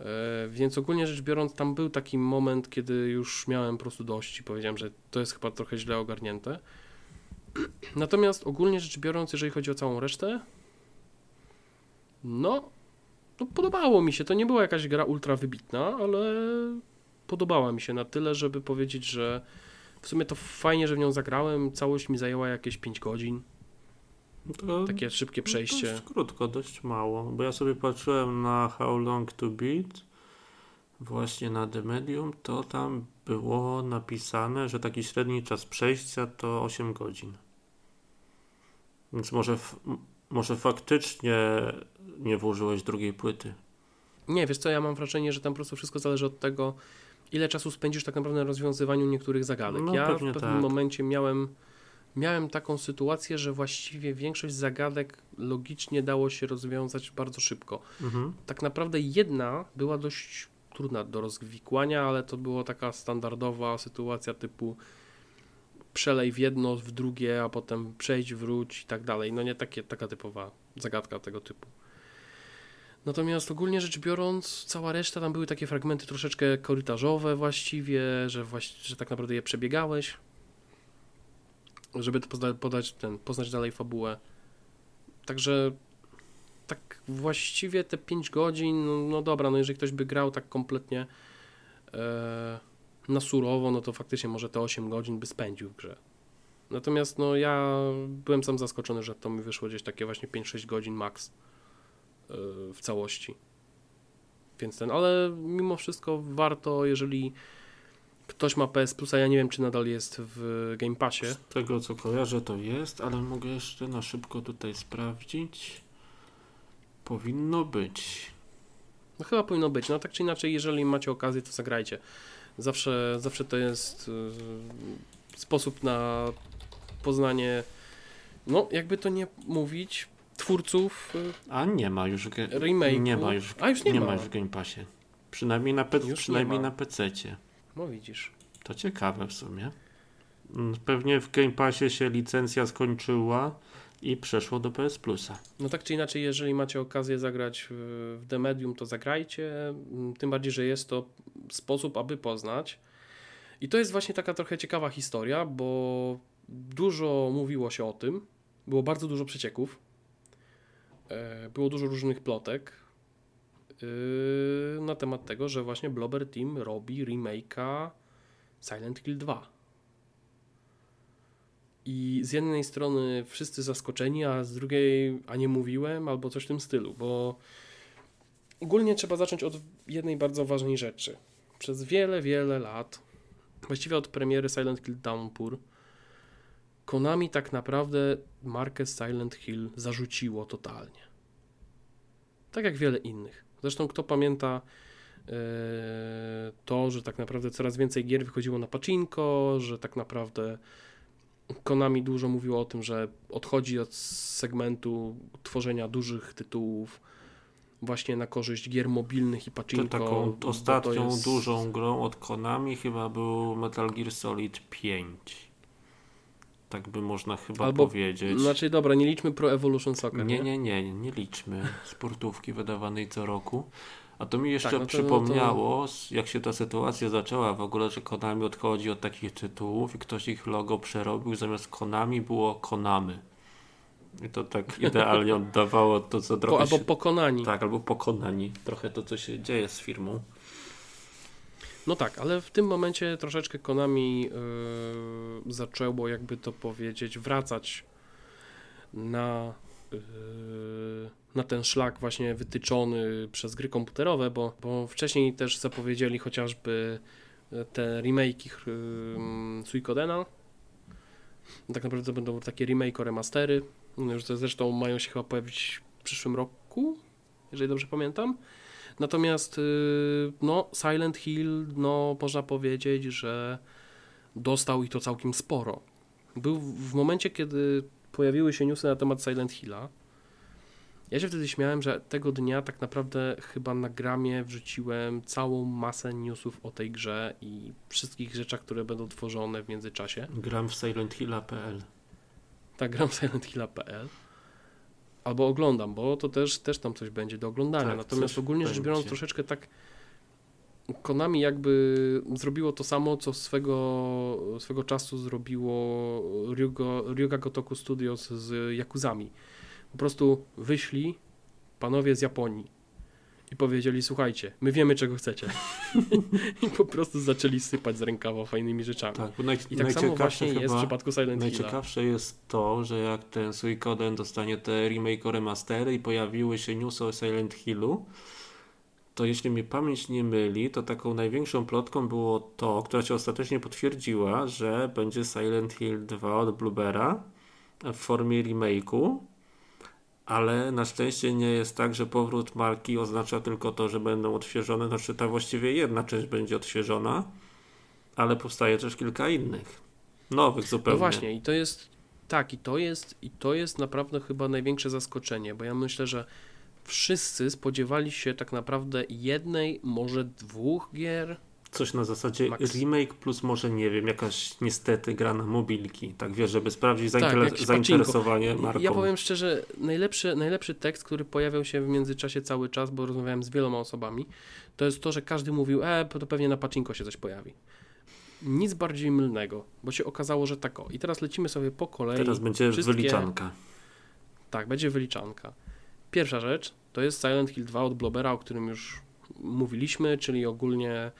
E, więc ogólnie rzecz biorąc, tam był taki moment, kiedy już miałem po prostu dość i powiedziałem, że to jest chyba trochę źle ogarnięte. Natomiast ogólnie rzecz biorąc, jeżeli chodzi o całą resztę, no, no podobało mi się. To nie była jakaś gra ultra wybitna, ale podobała mi się na tyle, żeby powiedzieć, że w sumie to fajnie, że w nią zagrałem. Całość mi zajęła jakieś 5 godzin. To Takie szybkie przejście. Dość krótko, dość mało, bo ja sobie patrzyłem na How Long to Beat, właśnie na The Medium, to tam było napisane, że taki średni czas przejścia to 8 godzin. Więc może, może faktycznie nie włożyłeś drugiej płyty. Nie, wiesz co, ja mam wrażenie, że tam po prostu wszystko zależy od tego, ile czasu spędzisz tak naprawdę na rozwiązywaniu niektórych zagadek. No, ja w pewnym tak. momencie miałem, miałem taką sytuację, że właściwie większość zagadek logicznie dało się rozwiązać bardzo szybko. Mhm. Tak naprawdę jedna była dość trudna do rozwikłania, ale to była taka standardowa sytuacja typu przelej w jedno, w drugie, a potem przejdź, wróć i tak dalej. No nie takie, taka typowa zagadka tego typu. Natomiast ogólnie rzecz biorąc, cała reszta tam były takie fragmenty troszeczkę korytarzowe właściwie, że, właś, że tak naprawdę je przebiegałeś, żeby pozna, podać ten, poznać dalej fabułę. Także tak właściwie te 5 godzin, no, no dobra, no jeżeli ktoś by grał tak kompletnie e, na surowo, no to faktycznie może te 8 godzin by spędził w grze. Natomiast no ja byłem sam zaskoczony, że to mi wyszło gdzieś takie właśnie 5-6 godzin max e, w całości. Więc ten, ale mimo wszystko warto, jeżeli ktoś ma PS Plus, a ja nie wiem, czy nadal jest w Game Passie. Z tego co kojarzę to jest, ale mogę jeszcze na szybko tutaj sprawdzić. Powinno być. No chyba powinno być. No tak czy inaczej, jeżeli macie okazję, to zagrajcie. Zawsze, zawsze to jest y, sposób na poznanie, no jakby to nie mówić, twórców y, A nie ma już remake'u. Nie ma już, A już nie, ma. już w Game Passie. Przynajmniej na, pe- nie przynajmniej ma. na PC-cie. No widzisz. To ciekawe w sumie. Mm, Pewnie w Game Passie się licencja skończyła i przeszło do PS Plusa. No tak czy inaczej, jeżeli macie okazję zagrać w The Medium, to zagrajcie. Mm, Tym bardziej, że jest to sposób, aby poznać. I to jest właśnie taka trochę ciekawa historia, bo dużo mówiło się o tym. Było bardzo dużo przecieków. E, Było dużo różnych plotek na temat tego, że właśnie Blobber Team robi remake'a Silent Hill 2. I z jednej strony wszyscy zaskoczeni, a z drugiej, a nie mówiłem, albo coś w tym stylu, bo ogólnie trzeba zacząć od jednej bardzo ważnej rzeczy. Przez wiele, wiele lat, właściwie od premiery Silent Hill Downpour, Konami tak naprawdę markę Silent Hill zarzuciło totalnie. Tak jak wiele innych. Zresztą kto pamięta e, to, że tak naprawdę coraz więcej gier wychodziło na pacinko, że tak naprawdę Konami dużo mówiło o tym, że odchodzi od segmentu tworzenia dużych tytułów właśnie na korzyść gier mobilnych i To pacinko. taką bo to ostatnią jest- dużą grą od Konami chyba był Metal Gear Solid 5. Tak by można chyba Albo- powiedzieć. Znaczy dobra, nie liczmy Pro Evolution Soccer, Nie, nie, nie, nie liczmy sportówki wydawanej co roku. A to mi jeszcze Tak, no to- przypomniało, s- jak się ta sytuacja zaczęła w ogóle, że Konami odchodzi od takich tytułów i ktoś ich logo przerobił, zamiast Konami było Konamy. I to tak idealnie oddawało to, co Po, trochę albo się... pokonani. Tak, albo pokonani. Trochę to, co się dzieje z firmą. No tak, ale w tym momencie troszeczkę Konami yy, zaczęło, jakby to powiedzieć, wracać na, yy, na ten szlak właśnie wytyczony przez gry komputerowe, bo, bo wcześniej też zapowiedzieli chociażby te remake'i yy, Suikodena. Tak naprawdę to będą takie remake remastery, już to zresztą mają się chyba pojawić w przyszłym roku, jeżeli dobrze pamiętam. Natomiast y, no, Silent Hill, no, można powiedzieć, że dostał i to całkiem sporo. Był w momencie, kiedy pojawiły się newsy na temat Silent Hilla. Ja się wtedy śmiałem, że tego dnia tak naprawdę chyba na gramie wrzuciłem całą masę newsów o tej grze i wszystkich rzeczach, które będą tworzone w międzyczasie. Gram w SilentHilla.pl. Tak, gram silenthilla.pl albo oglądam, bo to też, też tam coś będzie do oglądania. Tak, Natomiast ogólnie rzecz biorąc troszeczkę tak Konami jakby zrobiło to samo, co swego, swego czasu zrobiło Ryugo, Ryuga Gotoku Studios z Yakuzami. Po prostu wyszli panowie z Japonii i powiedzieli, słuchajcie, my wiemy czego chcecie. I po prostu zaczęli sypać z rękawa fajnymi rzeczami. Tak, naj, I tak samo właśnie jest w przypadku Silent Hilla. Najciekawsze jest to, że jak ten Suikoden dostanie te remake remastery i pojawiły się newsy o Silent Hillu, to jeśli mnie pamięć nie myli, to taką największą plotką było to, która się ostatecznie potwierdziła, że będzie Silent Hill 2 od Bluebera w formie remake'u, ale na szczęście nie jest tak, że powrót marki oznacza tylko to, że będą odświeżone, znaczy ta właściwie jedna część będzie odświeżona, ale powstaje też kilka innych. Nowych zupełnie. No właśnie, i to jest tak, i to jest, i to jest naprawdę chyba największe zaskoczenie, bo ja myślę, że wszyscy spodziewali się tak naprawdę jednej, może dwóch gier. Coś na zasadzie Max. remake plus może, nie wiem, jakaś niestety gra na mobilki. Tak wiesz, żeby sprawdzić Tak, zainteresowanie marką. Ja powiem szczerze, najlepszy, najlepszy tekst, który pojawiał się w międzyczasie cały czas, bo rozmawiałem z wieloma osobami, to jest to, że każdy mówił, e, to pewnie na pacinko się coś pojawi. Nic bardziej mylnego, bo się okazało, że tak o. I teraz lecimy sobie po kolei. Teraz będzie wszystkie- wyliczanka. Tak, będzie wyliczanka. Pierwsza rzecz to jest Silent Hill 2 od Blobera, o którym już mówiliśmy, czyli ogólnie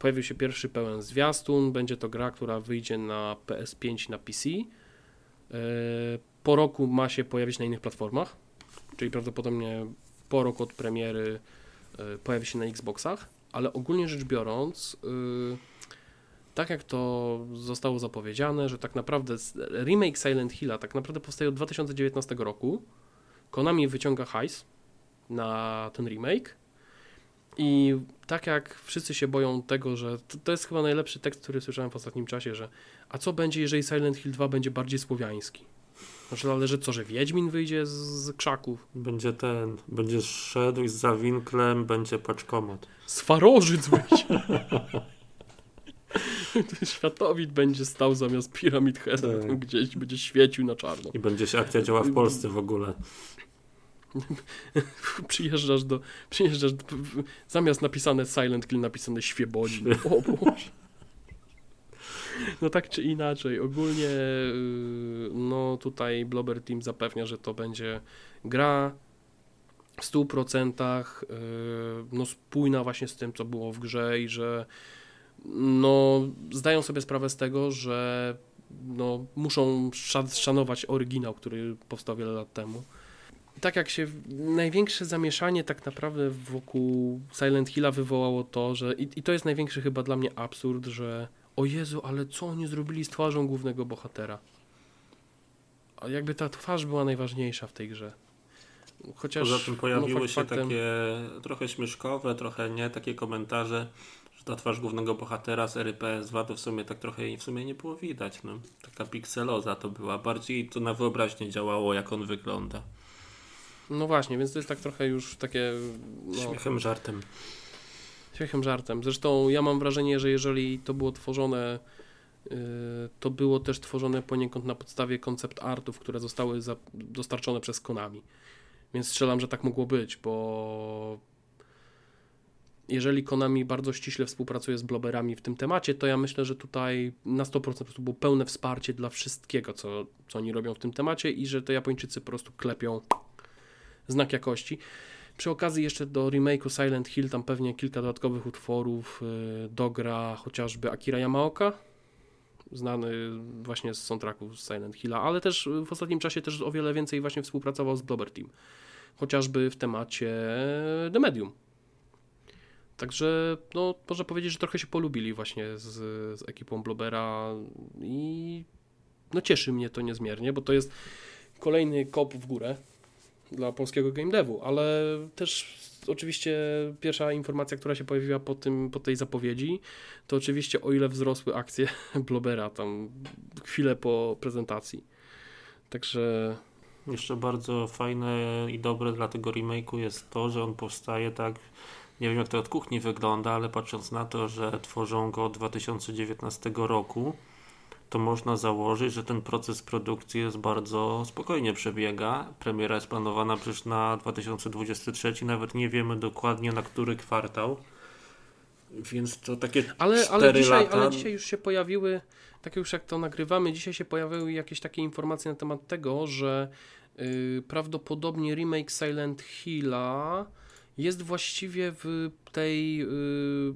pojawił się pierwszy pełen zwiastun. Będzie to gra, która wyjdzie na PS5 i na PC. Yy, Po roku ma się pojawić na innych platformach, czyli prawdopodobnie po roku od premiery yy, pojawi się na Xboxach, ale ogólnie rzecz biorąc, yy, tak jak to zostało zapowiedziane, że tak naprawdę remake Silent Hilla tak naprawdę powstaje od 2019 roku. Konami wyciąga hajs na ten remake i tak jak wszyscy się boją tego, że to, to jest chyba najlepszy tekst, który słyszałem w ostatnim czasie, że a co będzie, jeżeli Silent Hill 2 będzie bardziej słowiański? Znaczy, ale że co, że Wiedźmin wyjdzie z, z krzaków? Będzie ten, będziesz szedł z zawinklem, będzie paczkomat. Z Farożyc wyjdzie! Światowid będzie stał zamiast Pyramid Head, Tak. gdzieś będzie świecił na czarno. I będzie się akcja działa w Polsce w ogóle. Przyjeżdżasz do, przyjeżdżasz do, zamiast napisane Silent Kill napisane Świebodzin. O Boże. No tak czy inaczej, ogólnie yy, no tutaj Blobber Team zapewnia, że to będzie gra w 100% yy, no spójna właśnie z tym, co było w grze i że no zdają sobie sprawę z tego, że no muszą sza- szanować oryginał, który powstał wiele lat temu. Tak jak się największe zamieszanie tak naprawdę wokół Silent Hilla wywołało to, że i, i to jest największy chyba dla mnie absurd, że o Jezu, ale co oni zrobili z twarzą głównego bohatera? A jakby ta twarz była najważniejsza w tej grze. Chociaż Poza tym pojawiły no, fakt się faktem, takie trochę śmieszkowe, trochę nie, takie komentarze, że ta twarz głównego bohatera z RPS-2 to w sumie tak trochę jej w sumie nie było widać. No. Taka pikseloza to była. Bardziej to na wyobraźnię działało, jak on wygląda. No właśnie, więc to jest tak trochę już takie. No, Śmiechem, żartem. Śmiechem żartem. Zresztą ja mam wrażenie, że jeżeli to było tworzone, yy, to było też tworzone poniekąd na podstawie koncept artów, które zostały za, dostarczone przez Konami. Więc strzelam, że tak mogło być, bo jeżeli Konami bardzo ściśle współpracuje z bloberami w tym temacie, to ja myślę, że tutaj na 100% po prostu było pełne wsparcie dla wszystkiego, co, co oni robią w tym temacie i że to Japończycy po prostu klepią znak jakości. Przy okazji jeszcze do remake'u Silent Hill tam pewnie kilka dodatkowych utworów yy, dogra chociażby Akira Yamaoka, znany właśnie z soundtracku z Silent Hilla, ale też w ostatnim czasie też o wiele więcej właśnie współpracował z Blobber Team. Chociażby w temacie The Medium. Także no, można powiedzieć, że trochę się polubili właśnie z, z ekipą Blobera i no cieszy mnie to niezmiernie, bo to jest kolejny kop w górę dla polskiego game devu, ale też oczywiście pierwsza informacja, która się pojawiła po, tym, po tej zapowiedzi, to oczywiście o ile wzrosły akcje Blobera tam chwilę po prezentacji. Także Jeszcze bardzo fajne i dobre dla tego remake'u jest to, że on powstaje tak, nie wiem jak to od kuchni wygląda, ale patrząc na to, że tworzą go od 2019 roku, to można założyć, że ten proces produkcji jest bardzo spokojnie przebiega. Premiera jest planowana przecież na 2023, nawet nie wiemy dokładnie na który kwartał. Więc to takie ale, 4 ale, dzisiaj, lata. ale dzisiaj już się pojawiły, tak już jak to nagrywamy, dzisiaj się pojawiły jakieś takie informacje na temat tego, że yy, prawdopodobnie remake Silent Hilla jest właściwie w tej yy,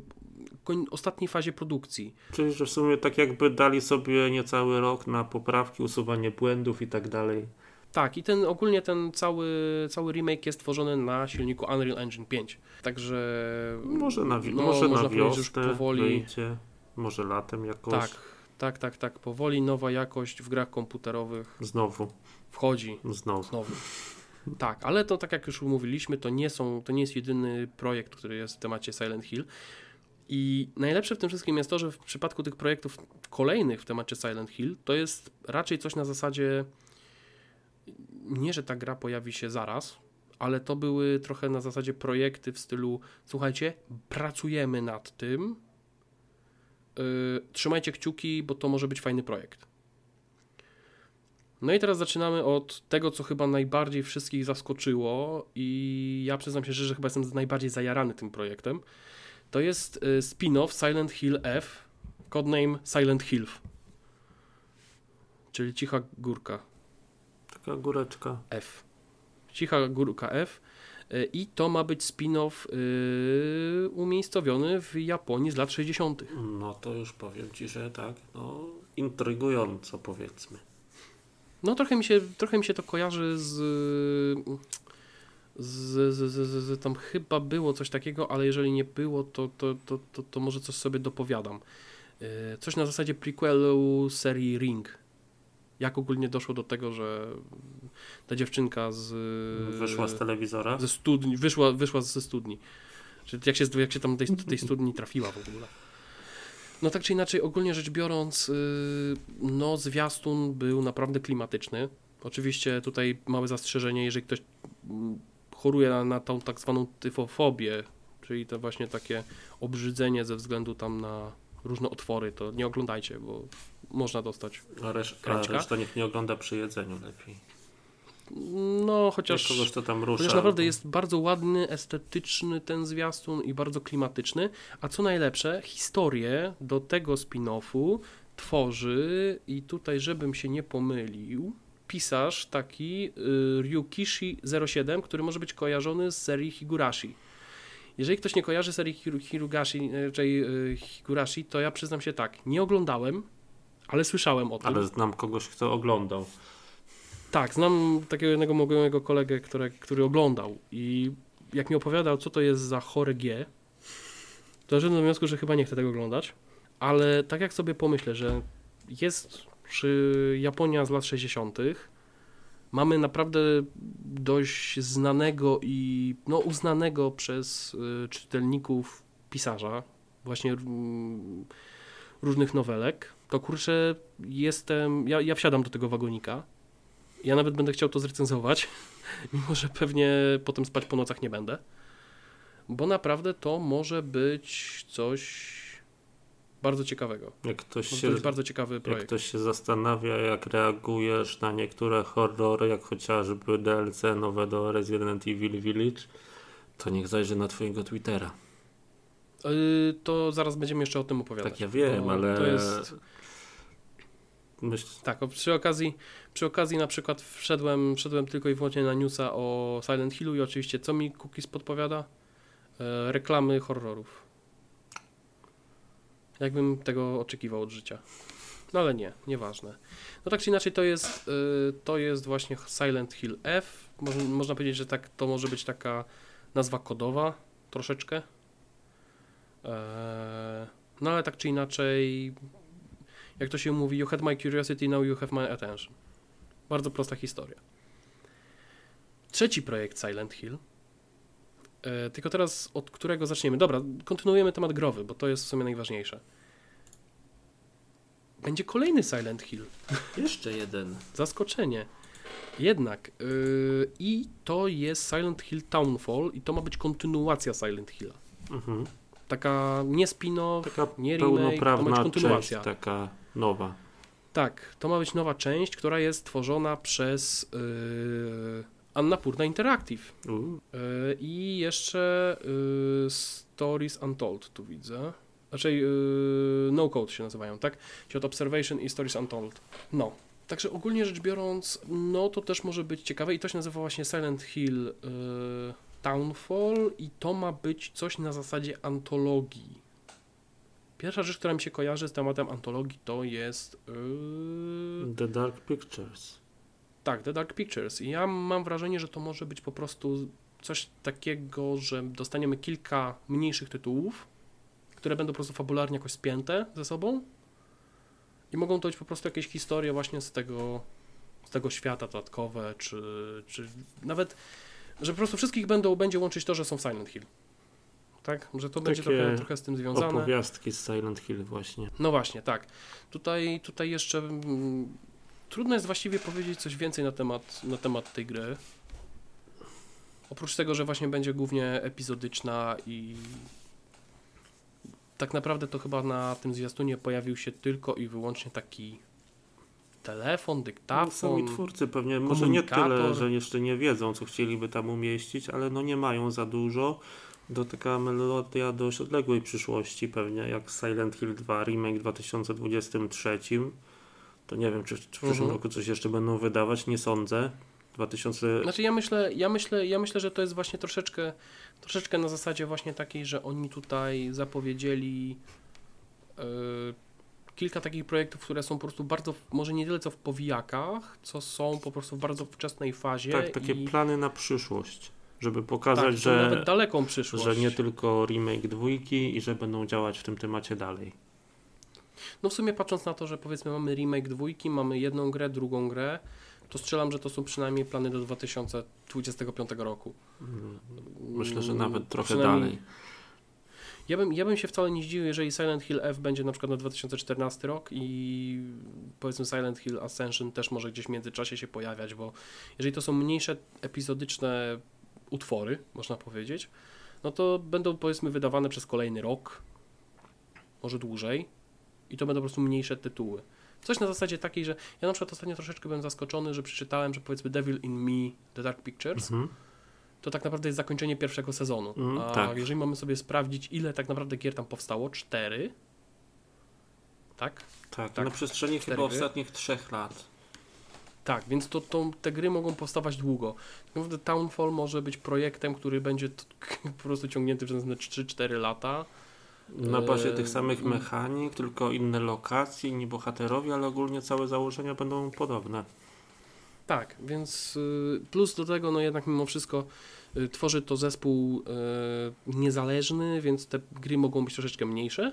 ostatniej fazie produkcji. Czyli, że w sumie tak jakby dali sobie niecały rok na poprawki, usuwanie błędów i tak dalej. Tak, i ten ogólnie ten cały, cały remake jest tworzony na silniku Unreal Engine 5. Także Może na, no, może na że już wiosnę powoli wyjdzie, może latem jakoś. tak, tak, tak, tak, powoli nowa jakość w grach komputerowych Znowu, wchodzi znowu. znowu. Tak, ale to tak jak już mówiliśmy, to nie, są, to nie jest jedyny projekt, który jest w temacie Silent Hill. I najlepsze w tym wszystkim jest to, że w przypadku tych projektów kolejnych w temacie Silent Hill, to jest raczej coś na zasadzie nie, że ta gra pojawi się zaraz, ale to były trochę na zasadzie projekty w stylu słuchajcie, pracujemy nad tym, yy, trzymajcie kciuki, bo to może być fajny projekt. No i teraz zaczynamy od tego, co chyba najbardziej wszystkich zaskoczyło i ja przyznam się, że, że chyba jestem najbardziej zajarany tym projektem. To jest y, spin-off Silent Hill F, codename Silent Hill, czyli Cicha Górka Taka góreczka. F. Cicha Górka F. Y, I to ma być spin-off y, umiejscowiony w Japonii z lat 60. No to już powiem Ci, że tak, no intrygująco powiedzmy. No trochę mi się, trochę mi się to kojarzy z, z, z, z, z, z tam chyba było coś takiego, ale jeżeli nie było, to, to, to, to, to może coś sobie dopowiadam. Yy, Coś na zasadzie prequelu serii Ring. Jak ogólnie doszło do tego, że ta dziewczynka z Wyszła z telewizora. ze studni, wyszła, wyszła ze studni. Czy jak się, jak się tam do tej, tej studni trafiła w ogóle. No tak czy inaczej, ogólnie rzecz biorąc, yy, no zwiastun był naprawdę klimatyczny. Oczywiście tutaj małe zastrzeżenie, jeżeli ktoś choruje na, na tą tak zwaną tyfofobię, czyli to właśnie takie obrzydzenie ze względu tam na różne otwory, to nie oglądajcie, bo można dostać. A, resz- a reszta niech nie ogląda przy jedzeniu lepiej. No, Chociaż... chociaż, kogoś to tam rusza. chociaż naprawdę jest bardzo ładny, estetyczny ten zwiastun i bardzo klimatyczny, a co najlepsze, historię do tego spin-offu tworzy i tutaj, żebym się nie pomylił, pisarz taki y, Ryukishi 07, który może być kojarzony z serii Higurashi. Jeżeli ktoś nie kojarzy serii Hiru- Hirugashi, y, czyli Higurashi, to ja przyznam się tak, nie oglądałem, ale słyszałem o tym. Ale znam kogoś, kto oglądał. Tak, znam takiego jednego mojego kolegę, który, który oglądał i jak mi opowiadał, co to jest za chore G, to doszedłem do wniosku, że chyba nie chcę tego oglądać, ale tak jak sobie pomyślę, że jest przy Japonia z lat 60., mamy naprawdę dość znanego i no, uznanego przez y, czytelników pisarza, właśnie różnych nowelek, to kurczę, jestem, ja, ja wsiadam do tego wagonika. Ja nawet będę chciał to zrecenzować, mimo że pewnie potem spać po nocach nie będę. Bo naprawdę to może być coś bardzo ciekawego. Jak ktoś się, to być bardzo ciekawy jak projekt. ktoś się zastanawia, jak reagujesz na niektóre horrory, jak chociażby DLC nowe do Resident Evil Village, to niech zajrzy na twojego Twittera. Yy, to zaraz będziemy jeszcze o tym opowiadać. Tak ja wiem, ale To jest, myśl, tak, przy okazji, przy okazji na przykład wszedłem, wszedłem tylko i wyłącznie na newsa o Silent Hillu i oczywiście co mi Cookies podpowiada? E, reklamy horrorów. Jakbym tego oczekiwał od życia. No ale nie, nieważne. No tak czy inaczej to jest, y, to jest właśnie Silent Hill F. Można, powiedzieć, że tak, to może być taka nazwa kodowa troszeczkę. Eee, no ale tak czy inaczej, jak to się mówi, you had my curiosity, now you have my attention. Bardzo prosta historia. Trzeci projekt Silent Hill. E, tylko teraz od którego zaczniemy? Dobra, kontynuujemy temat growy, bo to jest w sumie najważniejsze. Będzie kolejny Silent Hill. jeszcze jeden. Zaskoczenie. Jednak. Yy, I to jest Silent Hill Townfall i to ma być kontynuacja Silent Hilla. Mhm. Taka nie spin-off, Taka nie remake, to ma być pełnoprawna część, kontynuacja. taka nowa. Tak, to ma być nowa część, która jest tworzona przez yy, Annapurna Interactive. Yy, I jeszcze yy, Stories Untold tu widzę. Znaczy yy, No Code się nazywają, tak? Od Observation i Stories Untold. No. Także ogólnie rzecz biorąc, no to też może być ciekawe i to się nazywa właśnie Silent Hill yy, Townfall i to ma być coś na zasadzie antologii. Pierwsza rzecz, która mi się kojarzy z tematem antologii to jest The Dark Pictures. Tak, The Dark Pictures. I ja mam wrażenie, że to może być po prostu coś takiego, że dostaniemy kilka mniejszych tytułów, które będą po prostu fabularnie jakoś spięte ze sobą i mogą to być po prostu jakieś historie właśnie z tego, z tego świata dodatkowe, czy, czy nawet, że po prostu wszystkich będą, będzie łączyć to, że są w Silent Hill. Tak? Że to będzie Takie trochę, trochę z tym związane. Opowiastki z Silent Hill właśnie. No właśnie, tak. Tutaj, tutaj jeszcze mm, trudno jest właściwie powiedzieć coś więcej na temat, na temat tej gry. Oprócz tego, że właśnie będzie głównie epizodyczna i tak naprawdę to chyba na tym zwiastunie pojawił się tylko i wyłącznie taki telefon, No, dyktafon. Sami twórcy pewnie może nie tyle, że jeszcze nie wiedzą, co chcieliby tam umieścić, ale no nie mają za dużo. To taka melodia dość odległej przyszłości pewnie, jak Silent Hill 2 remake w 2023. To nie wiem, czy, czy w przyszłym Mhm. roku coś jeszcze będą wydawać, nie sądzę. 2000... Znaczy ja myślę, ja myślę, ja myślę, że to jest właśnie troszeczkę, troszeczkę na zasadzie właśnie takiej, że oni tutaj zapowiedzieli e, kilka takich projektów, które są po prostu bardzo, może nie tyle co w powijakach, co są po prostu w bardzo wczesnej fazie. Tak, takie i, plany na przyszłość, żeby tak, pokazać, są że, nawet daleką przyszłość. że nie tylko remake dwójki i że będą działać w tym temacie dalej. No w sumie patrząc na to, że powiedzmy mamy remake dwójki, mamy jedną grę, drugą grę, to strzelam, że to są przynajmniej plany do 2025 roku. Mm, Myślę, że nawet trochę dalej. Ja bym, ja bym się wcale nie zdziwił, jeżeli Silent Hill F będzie na przykład na 2014 rok i powiedzmy Silent Hill Ascension też może gdzieś w międzyczasie się pojawiać, bo jeżeli to są mniejsze epizodyczne utwory, można powiedzieć, no to będą powiedzmy wydawane przez kolejny rok. może dłużej i to będą po prostu mniejsze tytuły. Coś na zasadzie takiej, że ja na przykład ostatnio troszeczkę byłem zaskoczony, że przeczytałem, że powiedzmy Devil in Me, The Dark Pictures, Mhm. to tak naprawdę jest zakończenie pierwszego sezonu. Mm, A tak. jeżeli mamy sobie sprawdzić, ile tak naprawdę gier tam powstało, cztery, tak? Tak, Tak. na przestrzeni Cztery chyba gry. ostatnich trzech lat. Tak, więc to, to, te gry mogą powstawać długo. Tak naprawdę Townfall może być projektem, który będzie po prostu ciągnięty przez następne 3-4 lata. Na bazie tych samych mechanik, tylko inne lokacje, inni bohaterowie, ale ogólnie całe założenia będą podobne. Tak, więc y, plus do tego, no jednak mimo wszystko y, tworzy to zespół y, niezależny, więc te gry mogą być troszeczkę mniejsze,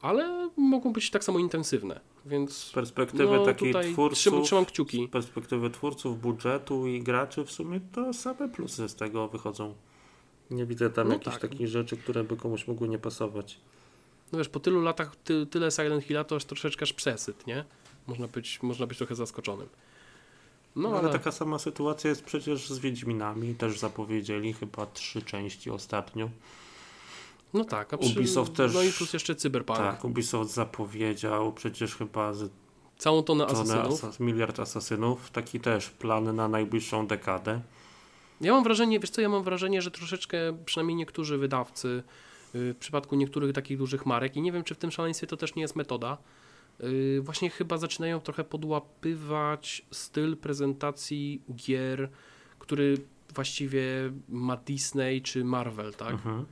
ale mogą być tak samo intensywne, Z więc perspektywy no, takiej twórców, trzymam, trzymam kciuki. z perspektywy twórców, budżetu i graczy w sumie to same plusy z tego wychodzą. Nie widzę tam No jakichś tak. takich rzeczy, które by komuś mogły nie pasować. No wiesz, po tylu latach ty, tyle Silent Hilla to jest troszeczkę aż przesyt, nie? Można być, można być trochę zaskoczonym. No, No, ale, ale taka sama sytuacja jest przecież z Wiedźminami, też zapowiedzieli chyba trzy części ostatnio. no tak, a przy, Ubisoft też- No i plus jeszcze Cyberpunk. Tak, Ubisoft zapowiedział przecież chyba z Całą tonę tonę asasynów. asas- miliard asasynów, taki też plan na najbliższą dekadę. Ja mam wrażenie, wiesz co, ja mam wrażenie, że troszeczkę przynajmniej niektórzy wydawcy y, w przypadku niektórych takich dużych marek i nie wiem, czy w tym szaleństwie to też nie jest metoda, y, właśnie chyba zaczynają trochę podłapywać styl prezentacji gier, który właściwie ma Disney czy Marvel, tak? Mhm.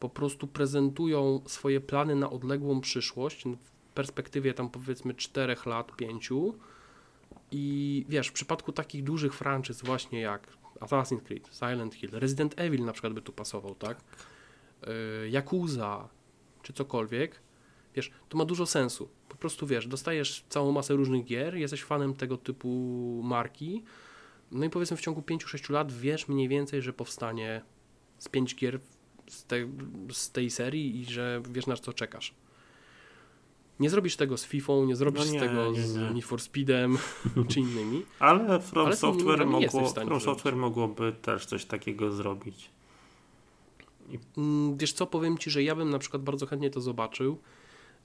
Po prostu prezentują swoje plany na odległą przyszłość w perspektywie tam powiedzmy 4 lat, 5 i wiesz, w przypadku takich dużych franczyz właśnie jak Assassin's Creed, Silent Hill, Resident Evil na przykład by tu pasował, tak? Yy, Yakuza czy cokolwiek, wiesz, to ma dużo sensu. Po prostu wiesz, dostajesz całą masę różnych gier, jesteś fanem tego typu marki, no i powiedzmy w ciągu 5-6 lat wiesz mniej więcej, że powstanie z 5 gier z, te, z tej serii i że wiesz na co czekasz. Nie zrobisz tego z FIFA, nie zrobisz No nie, z tego nie, z nie. Need for Speedem czy innymi. Ale From Ale z Software, mogło, From. Software mogłoby też coś takiego zrobić. Mm, Wiesz co, powiem Ci, że ja bym na przykład bardzo chętnie to zobaczył,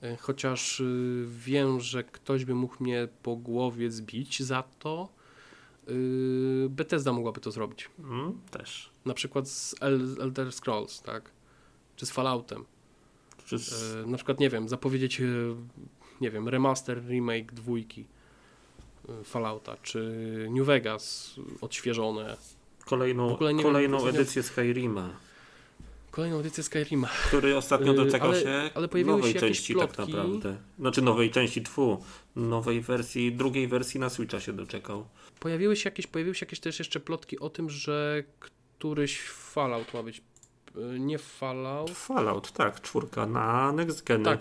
e, chociaż y, wiem, że ktoś by mógł mnie po głowie zbić za to. Y, Bethesda mogłaby to zrobić. Mm, też. Na przykład z El- Elder Scrolls, tak? Czy z Falloutem. E, Na przykład, nie wiem, zapowiedzieć, e, nie wiem, remaster, remake dwójki e, Fallouta, czy New Vegas odświeżone, kolejną wiem, kolejną ostatnio- edycję Skyrima, kolejną edycję Skyrima. który ostatnio doczekał ale- się ale pojawiły nowej się części tak plotki. naprawdę. Znaczy nowej części, tfu, nowej wersji, drugiej wersji na Switcha się doczekał. Pojawiły się jakieś, pojawiły się jakieś też jeszcze plotki o tym, że któryś Fallout ma być, nie Fallout, Fallout, tak, czwórka na Next Gen. tak,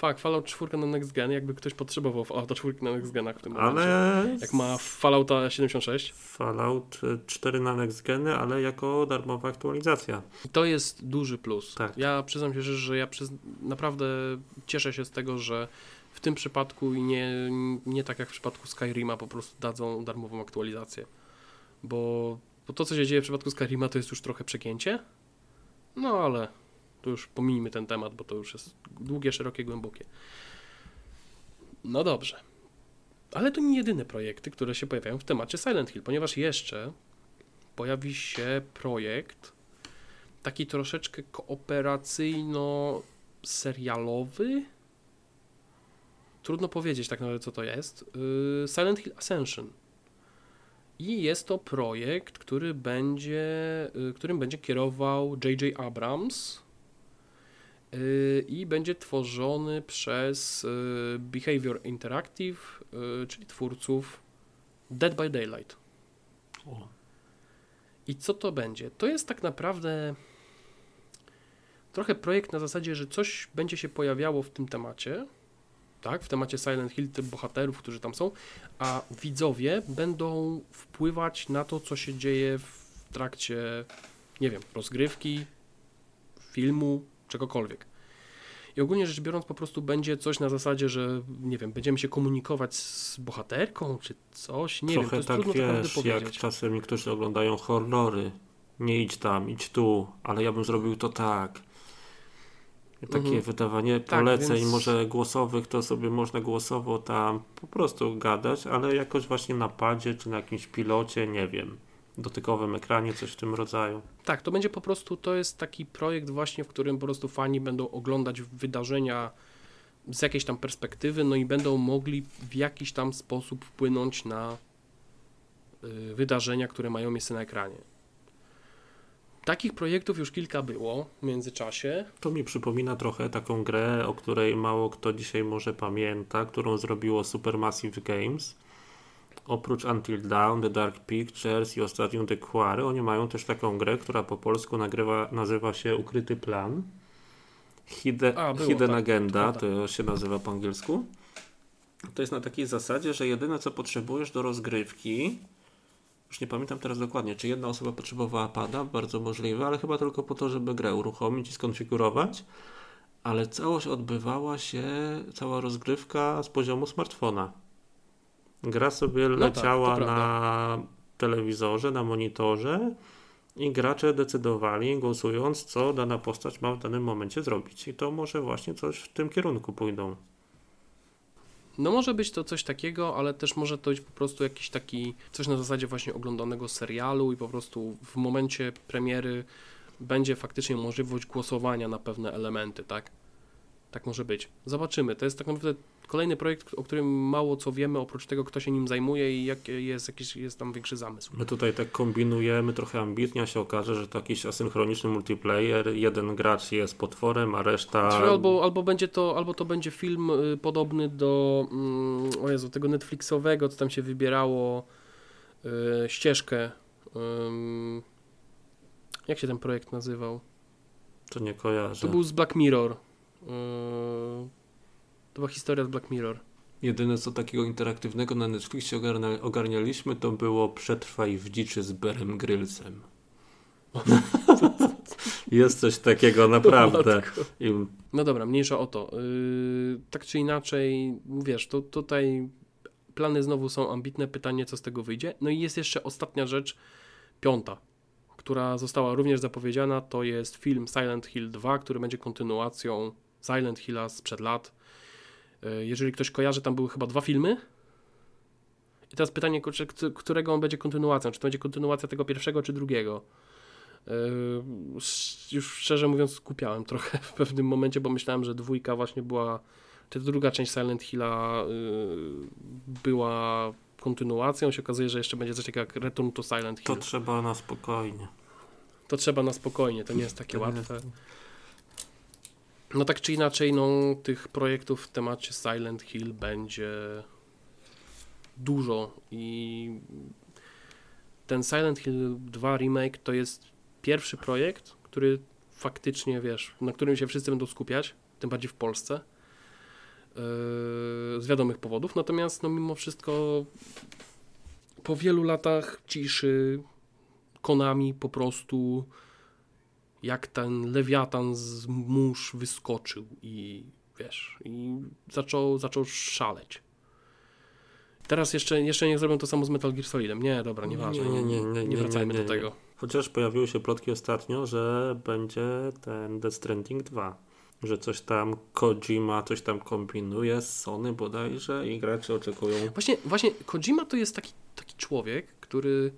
fakt, Fallout 4 na Next Gen, jakby ktoś potrzebował Fallouta 4 na Next Genach w tym momencie. Ale Jak ma Fallouta 76. Fallout y, 4 na Next Geny, ale jako darmowa aktualizacja. To jest duży plus. Tak. Ja przyznam się, że ja przyz... naprawdę cieszę się z tego, że w tym przypadku i nie, nie tak jak w przypadku Skyrima po prostu dadzą darmową aktualizację. Bo, bo to, co się dzieje w przypadku Skyrima, to jest już trochę przegięcie. No ale to już pomijmy ten temat, bo to już jest długie, szerokie, głębokie. No dobrze. Ale to nie jedyne projekty, które się pojawiają w temacie Silent Hill, ponieważ jeszcze pojawi się projekt taki troszeczkę kooperacyjno-serialowy. Trudno powiedzieć tak naprawdę, co to jest. Yy, Silent Hill Ascension. I jest to projekt, który będzie, yy, którym będzie kierował J.J. Abrams yy, i będzie tworzony przez yy, Behavior Interactive, czyli twórców Dead by Daylight. O. I co to będzie? To jest tak naprawdę trochę projekt na zasadzie, że coś będzie się pojawiało w tym temacie, tak, w temacie Silent Hill, tych bohaterów, którzy tam są, a widzowie będą wpływać na to, co się dzieje w trakcie, nie wiem, rozgrywki, filmu, czegokolwiek. I ogólnie rzecz biorąc, po prostu będzie coś na zasadzie, że nie wiem, będziemy się komunikować z bohaterką, czy coś, nie wiem, to Trochę jest tak trudno tak wiesz, jak powiedzieć. czasem niektórzy oglądają horrory. Nie idź tam, idź tu, ale ja bym zrobił to tak. Takie Mhm. wydawanie Tak, poleceń, więc- może głosowych, to sobie można głosowo tam po prostu gadać, ale jakoś właśnie na padzie czy na jakimś pilocie, nie wiem, dotykowym ekranie, coś w tym rodzaju. Tak, to będzie po prostu, to jest taki projekt właśnie, w którym po prostu fani będą oglądać wydarzenia z jakiejś tam perspektywy, no i będą mogli w jakiś tam sposób wpłynąć na y, wydarzenia, które mają miejsce na ekranie. Takich projektów już kilka było w międzyczasie. To mi przypomina trochę taką grę, o której mało kto dzisiaj może pamięta, którą zrobiło Supermassive Games. Oprócz Until Dawn, The Dark Pictures i ostatnio The Quarry, oni mają też taką grę, która po polsku nagrywa, nazywa się Ukryty Plan. Hide, A, było, Hidden tak, Agenda, to to się nazywa po angielsku. To jest na takiej zasadzie, że jedyne co potrzebujesz do rozgrywki, już nie pamiętam teraz dokładnie, czy jedna osoba potrzebowała pada, bardzo możliwe, ale chyba tylko po to, żeby grę uruchomić i skonfigurować. Ale całość odbywała się, cała rozgrywka z poziomu smartfona. Gra sobie tak, leciała prawda. na telewizorze, na monitorze i gracze decydowali, głosując, co dana postać ma w danym momencie zrobić. I to może właśnie coś w tym kierunku pójdą. No może być to coś takiego, ale też może to być po prostu jakiś taki, coś na zasadzie właśnie oglądanego serialu i po prostu w momencie premiery będzie faktycznie możliwość głosowania na pewne elementy, tak? Tak może być. Zobaczymy. To jest tak naprawdę kolejny projekt, o którym mało co wiemy, oprócz tego, kto się nim zajmuje i jaki jest jakiś jest tam większy zamysł. My tutaj tak kombinujemy trochę ambitnie, a się okaże, że to jakiś asynchroniczny multiplayer. Jeden gracz jest potworem, a reszta. Czy Albo, albo będzie to, albo to będzie film y, podobny do mm, o Jezu, tego Netflixowego, co tam się wybierało y, ścieżkę. jak się ten projekt nazywał? To nie kojarzę. To był z Black Mirror. Yy, to była historia z Black Mirror. Jedyne co takiego interaktywnego na Netflixie ogarnia, ogarnialiśmy, to było Przetrwaj w dziczy z Berem Grylsem. jest coś takiego naprawdę. I No dobra, mniejsza o to. Yy, tak czy inaczej, wiesz, to tutaj plany znowu są ambitne. Pytanie, co z tego wyjdzie. No i jest jeszcze ostatnia rzecz, piąta, która została również zapowiedziana. To jest film Silent Hill 2, który będzie kontynuacją Silent Hilla sprzed lat. Yy, jeżeli ktoś kojarzy, tam były chyba dwa filmy. I teraz pytanie, którego on będzie kontynuacją? Czy to będzie kontynuacja tego pierwszego, czy drugiego? Sz- już szczerze mówiąc skupiałem trochę w pewnym momencie, bo myślałem, że dwójka właśnie była, czy druga część Silent Hilla yy, była kontynuacją. Się okazuje, że jeszcze będzie coś takiego jak Return to Silent to Hill. trzeba na spokojnie. To trzeba na spokojnie, to nie jest takie To łatwe. No tak czy inaczej, no tych projektów w temacie Silent Hill będzie dużo i ten Silent Hill 2 remake to jest pierwszy projekt, który faktycznie, wiesz, na którym się wszyscy będą skupiać, tym bardziej w Polsce, yy, z wiadomych powodów, natomiast no mimo wszystko po wielu latach ciszy Konami po prostu jak ten lewiatan z mórz wyskoczył i wiesz, i zaczął, zaczął szaleć. Teraz jeszcze, jeszcze nie zrobią to samo z Metal Gear Solidem. Nie, dobra, nieważne. Nie, nie, nie, nie, nie, wracajmy do tego. Chociaż pojawiły się plotki ostatnio, że będzie ten Death Stranding 2. Że coś tam Kojima coś tam kombinuje z Sony bodajże i gracze oczekują. Właśnie, właśnie Kojima to jest taki, taki człowiek, który.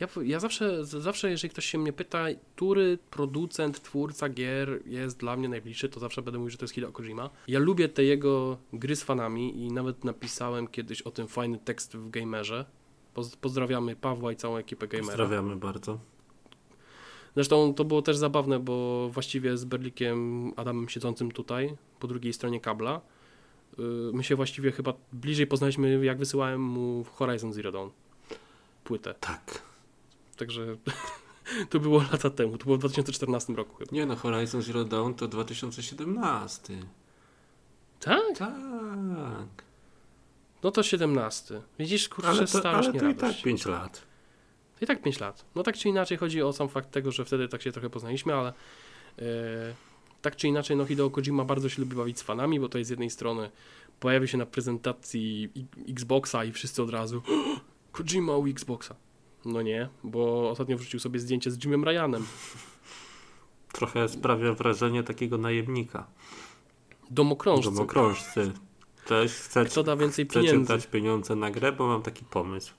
Ja, ja zawsze, zawsze, jeżeli ktoś się mnie pyta, który producent, twórca gier jest dla mnie najbliższy, to zawsze będę mówił, że to jest Hideo Kojima. Ja lubię te jego gry z fanami i nawet napisałem kiedyś o tym fajny tekst w Gamerze. Poz- Pozdrawiamy Pawła i całą ekipę Gamera. Pozdrawiamy bardzo. Zresztą to było też zabawne, bo właściwie z Berlikiem Adamem siedzącym tutaj, po drugiej stronie kabla, yy, my się właściwie chyba bliżej poznaliśmy, jak wysyłałem mu Horizon Zero Dawn płytę. Tak. Także to było lata temu, to było w 2014 roku chyba. Nie no, Horizon Zero Dawn to 2017. Tak? Tak. No to 17. Widzisz, kurczę, Ale to, starość ale nie to i radość. tak 5 lat. To i tak 5 lat. No tak czy inaczej chodzi o sam fakt tego, że wtedy tak się trochę poznaliśmy, ale e, tak czy inaczej no Hideo Kojima bardzo się lubi bawić z fanami, bo to jest z jednej strony pojawi się na prezentacji Xboxa i wszyscy od razu Kojima u Xboxa. No nie, bo ostatnio wrzucił sobie zdjęcie z Jimem Ryanem. Trochę sprawia wrażenie takiego najemnika. Domokrążcy. Domokrążcy. Cześć, chcę, Kto da więcej pieniędzy? dać pieniądze na grę, bo mam taki pomysł.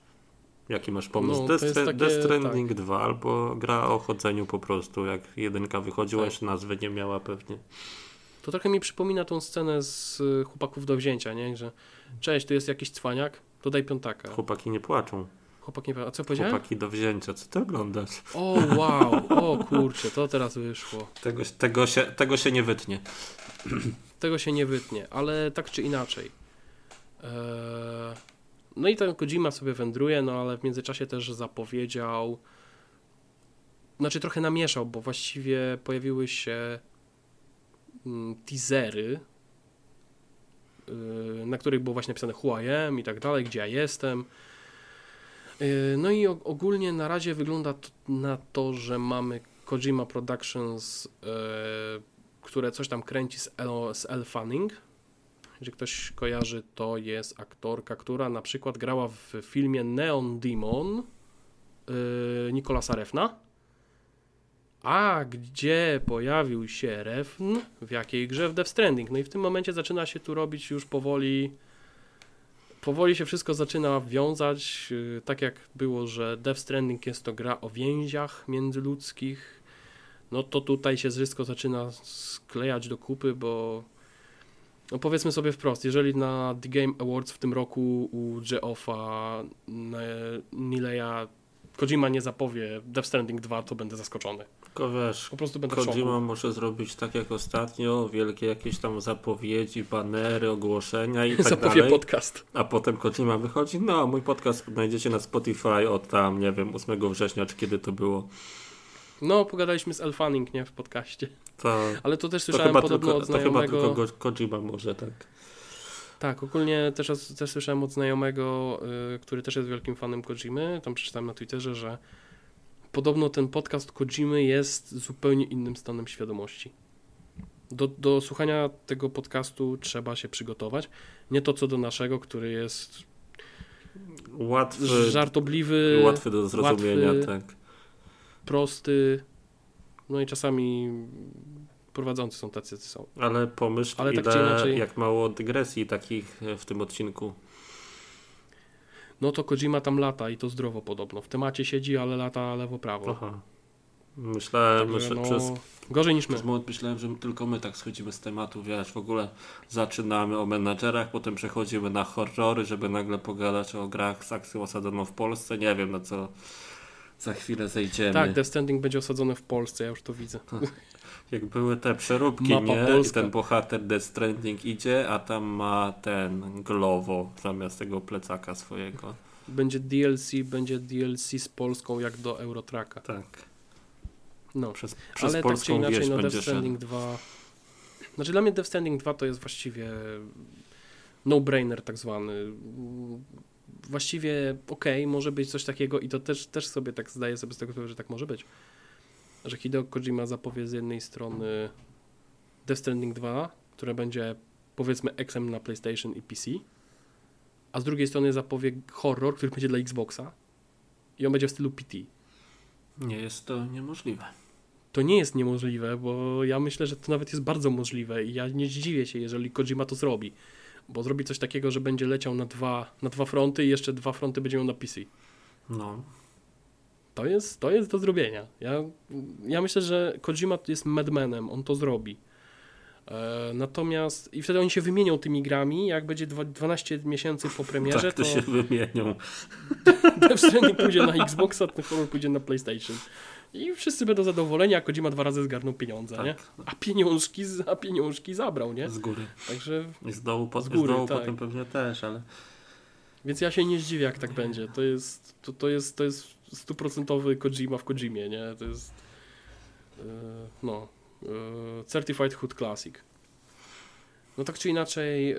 Jaki masz pomysł? No, Death, takie- Stranding 2 albo gra o chodzeniu po prostu. Jak jedynka wychodziła, Tak. jeszcze nazwy nie miała pewnie. To trochę mi przypomina tą scenę z y, chłopaków do wzięcia, nie? Że cześć, tu jest jakiś cwaniak, to daj piątaka. Chłopaki nie płaczą. Chłopak nie wie, a co powiedziałem? Chłopaki do wzięcia. Co ty oglądasz? O wow, o kurczę, to teraz wyszło. Tego, tego, się, tego się nie wytnie. Tego się nie wytnie, ale tak czy inaczej. Eee, no i ten Kojima sobie wędruje, no ale w międzyczasie też zapowiedział, znaczy trochę namieszał, bo właściwie pojawiły się mm, teasery, yy, na których było właśnie napisane who I am i tak dalej, gdzie ja jestem. Yy, No i ogólnie na razie wygląda to na to, że mamy Kojima Productions, yy, które coś tam kręci z Elle Fanning. Jeżeli ktoś kojarzy, to jest aktorka, która na przykład grała w filmie Neon Demon yy, Nicolasa Refna. A gdzie pojawił się Refn? W jakiej grze? W Death Stranding. No i w tym momencie zaczyna się tu robić już powoli. Powoli się wszystko zaczyna wiązać. Yy, tak jak było, że Death Stranding jest to gra o więziach międzyludzkich. No to tutaj się wszystko zaczyna sklejać do kupy, bo no powiedzmy sobie wprost, jeżeli na The Game Awards w tym roku u Geoffa Nileya Kojima nie zapowie Death Stranding 2, to będę zaskoczony. Tylko wiesz, Po prostu będę Kojima może zrobić tak jak ostatnio, wielkie jakieś tam zapowiedzi, banery, ogłoszenia i tak Zapowie dalej. podcast. A potem Kojima wychodzi, no mój podcast znajdziecie na Spotify od tam, nie wiem, 8 września, czy kiedy to było. No, pogadaliśmy z Elfanning, nie, w podcaście. To, Ale to też to, słyszałem chyba, podobno tylko, od to chyba znajomego. tylko Kojima może tak. Tak, ogólnie też, też słyszałem od znajomego, y, który też jest wielkim fanem Kojimy. Tam przeczytałem na Twitterze, że podobno ten podcast Kojimy jest zupełnie innym stanem świadomości. Do, do słuchania tego podcastu trzeba się przygotować. Nie to co do naszego, który jest Łatwy, żartobliwy, łatwy do zrozumienia, łatwy. tak. prosty. No i czasami prowadzący są tacy, jacy są. Ale pomyśl, Ale tak ile, czy inaczej- jak mało dygresji takich e, w tym odcinku. No to Kojima tam lata i to zdrowo podobno. W temacie siedzi, ale lata lewo-prawo. Aha. Myślałem, Także no, przez, Gorzej niż my. przez moment myślałem, że tylko my tak schodzimy z tematu, wiesz, w ogóle zaczynamy o menadżerach, potem przechodzimy na horrory, żeby nagle pogadać o grach z akcją osadzoną w Polsce. Nie wiem, na co za chwilę zejdziemy. Tak, Death Stranding będzie osadzony w Polsce, ja już to widzę. Jak były te przeróbki, Mapa nie? I Polska. ten bohater Death Stranding idzie, a tam ma ten glowo zamiast tego plecaka swojego. Będzie DLC, będzie DLC z Polską jak do Eurotracka. Tak. No, Przez, przez ale tak czy polską inaczej, wieś no Death. Stranding 2... Znaczy dla mnie Death Stranding 2 to jest właściwie no-brainer tak zwany. Właściwie okej, może być coś takiego i to też, też sobie tak zdaję sobie z tego sprawę, że tak może być. Że Hideo Kojima zapowie z jednej strony Death Stranding 2, które będzie powiedzmy XM na PlayStation i PC, a z drugiej strony zapowie horror, który będzie dla Xboxa i on będzie w stylu PT. Nie jest to niemożliwe. To nie jest niemożliwe, bo ja myślę, że to nawet jest bardzo możliwe i ja nie zdziwię się, jeżeli Kojima to zrobi. Bo zrobi coś takiego, że będzie leciał na dwa, na dwa fronty i jeszcze dwa fronty będzie miał na PC. No. To jest, to jest do zrobienia. Ja, ja myślę, że Kojima jest madmanem, on to zrobi. E, natomiast i wtedy oni się wymienią tymi grami, jak będzie dwa, 12 miesięcy po premierze, tak to to się wymienią. Death Stranding pójdzie na Xboxa, ten horror pójdzie na PlayStation. I wszyscy będą zadowoleni, a Kojima dwa razy zgarnął pieniądze, Tak. nie? A pieniążki, z- a pieniążki zabrał, nie? Z góry. Także, I z dołu, po, Z z góry, dołu tak. potem pewnie też, ale więc ja się nie zdziwię, jak tak będzie. To jest, to, to jest, to jest stuprocentowy Kojima w Kojimie, nie? To jest, e, no, e, Certified Hood Classic. No tak czy inaczej, e,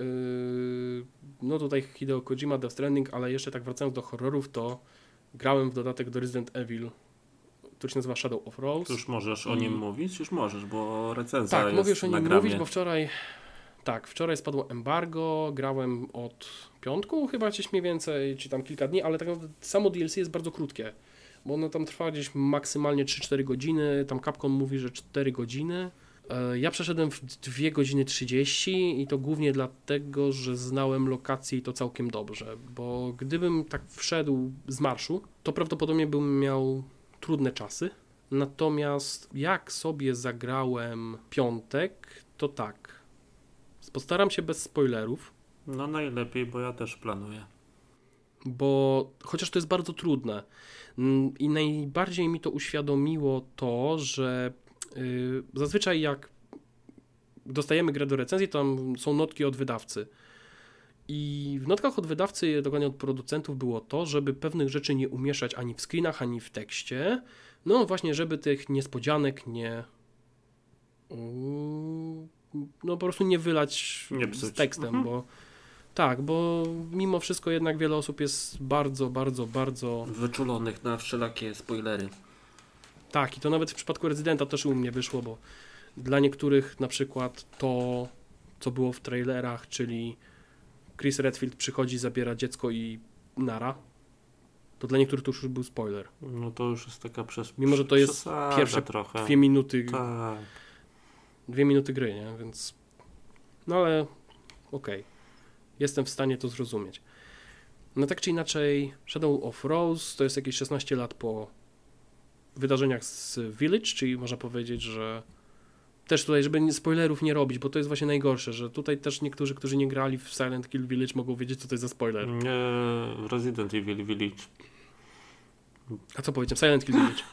no tutaj Hideo Kojima, Death Stranding, ale jeszcze tak wracając do horrorów, to grałem w dodatek do Resident Evil, który się nazywa Shadow of Rose. już możesz o nim I- mówić? Już możesz, bo recenzja Tak, jest mogę już o nim mówić, bo wczoraj tak, wczoraj spadło embargo, grałem od piątku chyba gdzieś mniej więcej, czy tam kilka dni, ale tak samo DLC jest bardzo krótkie. bo ono tam trwa gdzieś maksymalnie 3-4 godziny, tam Capcom mówi, że 4 godziny. E, Ja przeszedłem w 2 godziny 30 i to głównie dlatego, że znałem lokację i to całkiem dobrze, bo gdybym tak wszedł z marszu, to prawdopodobnie bym miał trudne czasy. Natomiast jak sobie zagrałem piątek, to tak. Postaram się bez spoilerów, No najlepiej, bo ja też planuję. bo chociaż to jest bardzo trudne mm, i najbardziej mi to uświadomiło to, że y, zazwyczaj jak dostajemy grę do recenzji, tam są notki od wydawcy. I w notkach od wydawcy, dokładnie od producentów, było to, żeby pewnych rzeczy nie umieszczać ani w screenach, ani w tekście. No właśnie, żeby tych niespodzianek nie. No po prostu nie wylać Nie z tekstem, Mhm. bo. Tak, bo mimo wszystko jednak wiele osób jest bardzo, bardzo, bardzo. Wyczulonych na wszelakie spoilery. Tak, i to nawet w przypadku rezydenta też u mnie wyszło, bo dla niektórych na przykład to, co było w trailerach, czyli Chris Redfield przychodzi, zabiera dziecko i nara, to dla niektórych to już był spoiler. No to już jest taka przez... Mimo, że to jest pierwsze trochę. Dwie minuty, Tak. Dwie minuty gry, nie? Więc. No ale okej. Jestem w stanie to zrozumieć. No tak czy inaczej, Shadow of Rose to jest jakieś 16 lat po wydarzeniach z Village, czyli można powiedzieć, że też tutaj, żeby spoilerów nie robić, bo to jest właśnie najgorsze, że tutaj też niektórzy, którzy nie grali w Silent Hill Village mogą wiedzieć, co to jest za spoiler. Nie, Resident Evil Village. A co powiedziałem? Silent Hill Village.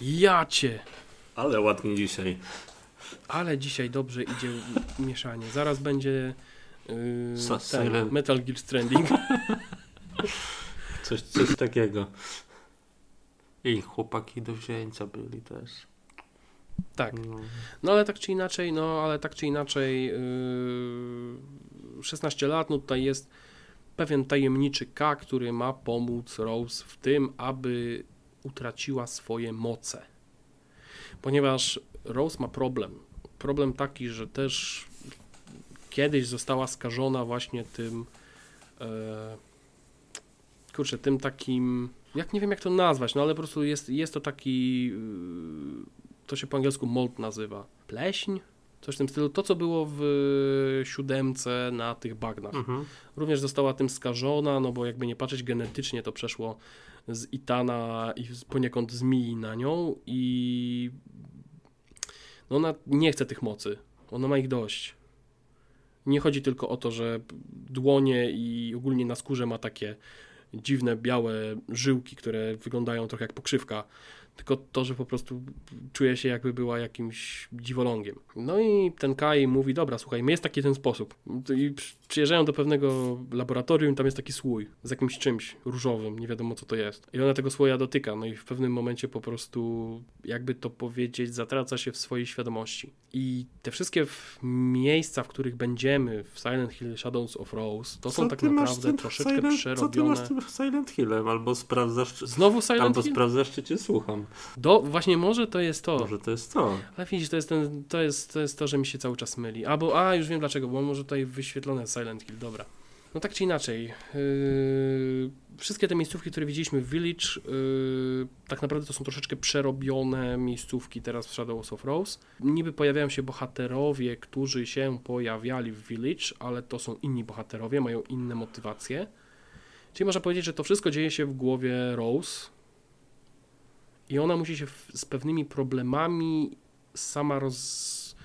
Ja cię! Ale ładnie dzisiaj. Ale dzisiaj dobrze idzie mieszanie. Zaraz będzie yy, ten, Metal Gear Stranding. Coś, coś takiego. I chłopaki do wzięcia byli też. tak. No. No ale tak czy inaczej, no ale tak czy inaczej yy, 16 lat, no tutaj jest pewien tajemniczy K, który ma pomóc Rose w tym, aby utraciła swoje moce. Ponieważ Rose ma problem. Problem taki, że też kiedyś została skażona właśnie tym e, kurczę, tym takim jak nie wiem jak to nazwać, no ale po prostu jest, jest to taki yy, to się po angielsku mold nazywa. Pleśń? Coś w tym stylu. To, co było w siódemce na tych bagnach. Mhm. Również została tym skażona, no bo jakby nie patrzeć genetycznie, to przeszło z Itana i poniekąd z Mii na nią i no ona nie chce tych mocy. Ona ma ich dość. Nie chodzi tylko o to, że dłonie i ogólnie na skórze ma takie dziwne, białe żyłki, które wyglądają trochę jak pokrzywka, tylko to, że po prostu czuje się jakby była jakimś dziwolągiem. No i ten Kai mówi, dobra, słuchaj, jest taki ten sposób. I przy- przyjeżdżają do pewnego laboratorium, tam jest taki słój z jakimś czymś różowym, nie wiadomo co to jest. I ona tego słoja dotyka, no i w pewnym momencie po prostu, jakby to powiedzieć, zatraca się w swojej świadomości. I te wszystkie miejsca, w których będziemy w Silent Hill Shadows of Rose, to są Co tak masz z naprawdę troszeczkę Silent, Co ty przerobione. masz tym Silent Hillem? Albo sprawdzasz, Znowu Silent albo Hill? sprawdzasz, czy cię słucham. Do, właśnie może to jest to. Może to jest to. Ale widzisz, to jest, ten, to, jest, to jest to, że mi się cały czas myli. Albo, a już wiem dlaczego, bo może tutaj wyświetlone Silent Hill, dobra. No tak czy inaczej, yy, wszystkie te miejscówki, które widzieliśmy w Village, yy, tak naprawdę to są troszeczkę przerobione miejscówki teraz w Shadows of Rose. Niby pojawiają się bohaterowie, którzy się pojawiali w Village, ale to są inni bohaterowie, mają inne motywacje. Czyli można powiedzieć, że to wszystko dzieje się w głowie Rose, i ona musi się w, z pewnymi problemami sama roz,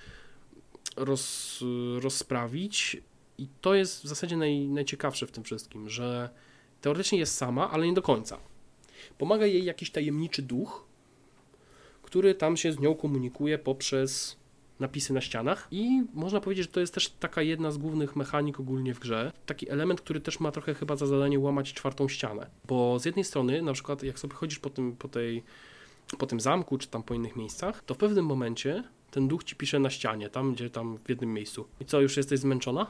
roz, rozprawić. I to jest w zasadzie naj, najciekawsze w tym wszystkim, że teoretycznie jest sama, ale nie do końca. Pomaga jej jakiś tajemniczy duch, który tam się z nią komunikuje poprzez napisy na ścianach i można powiedzieć, że to jest też taka jedna z głównych mechanik ogólnie w grze. Taki element, który też ma trochę chyba za zadanie łamać czwartą ścianę. Bo z jednej strony, na przykład jak sobie chodzisz po tym, po tej, po tym zamku, czy tam po innych miejscach, to w pewnym momencie ten duch ci pisze na ścianie, tam gdzie tam w jednym miejscu. I co, już jesteś zmęczona?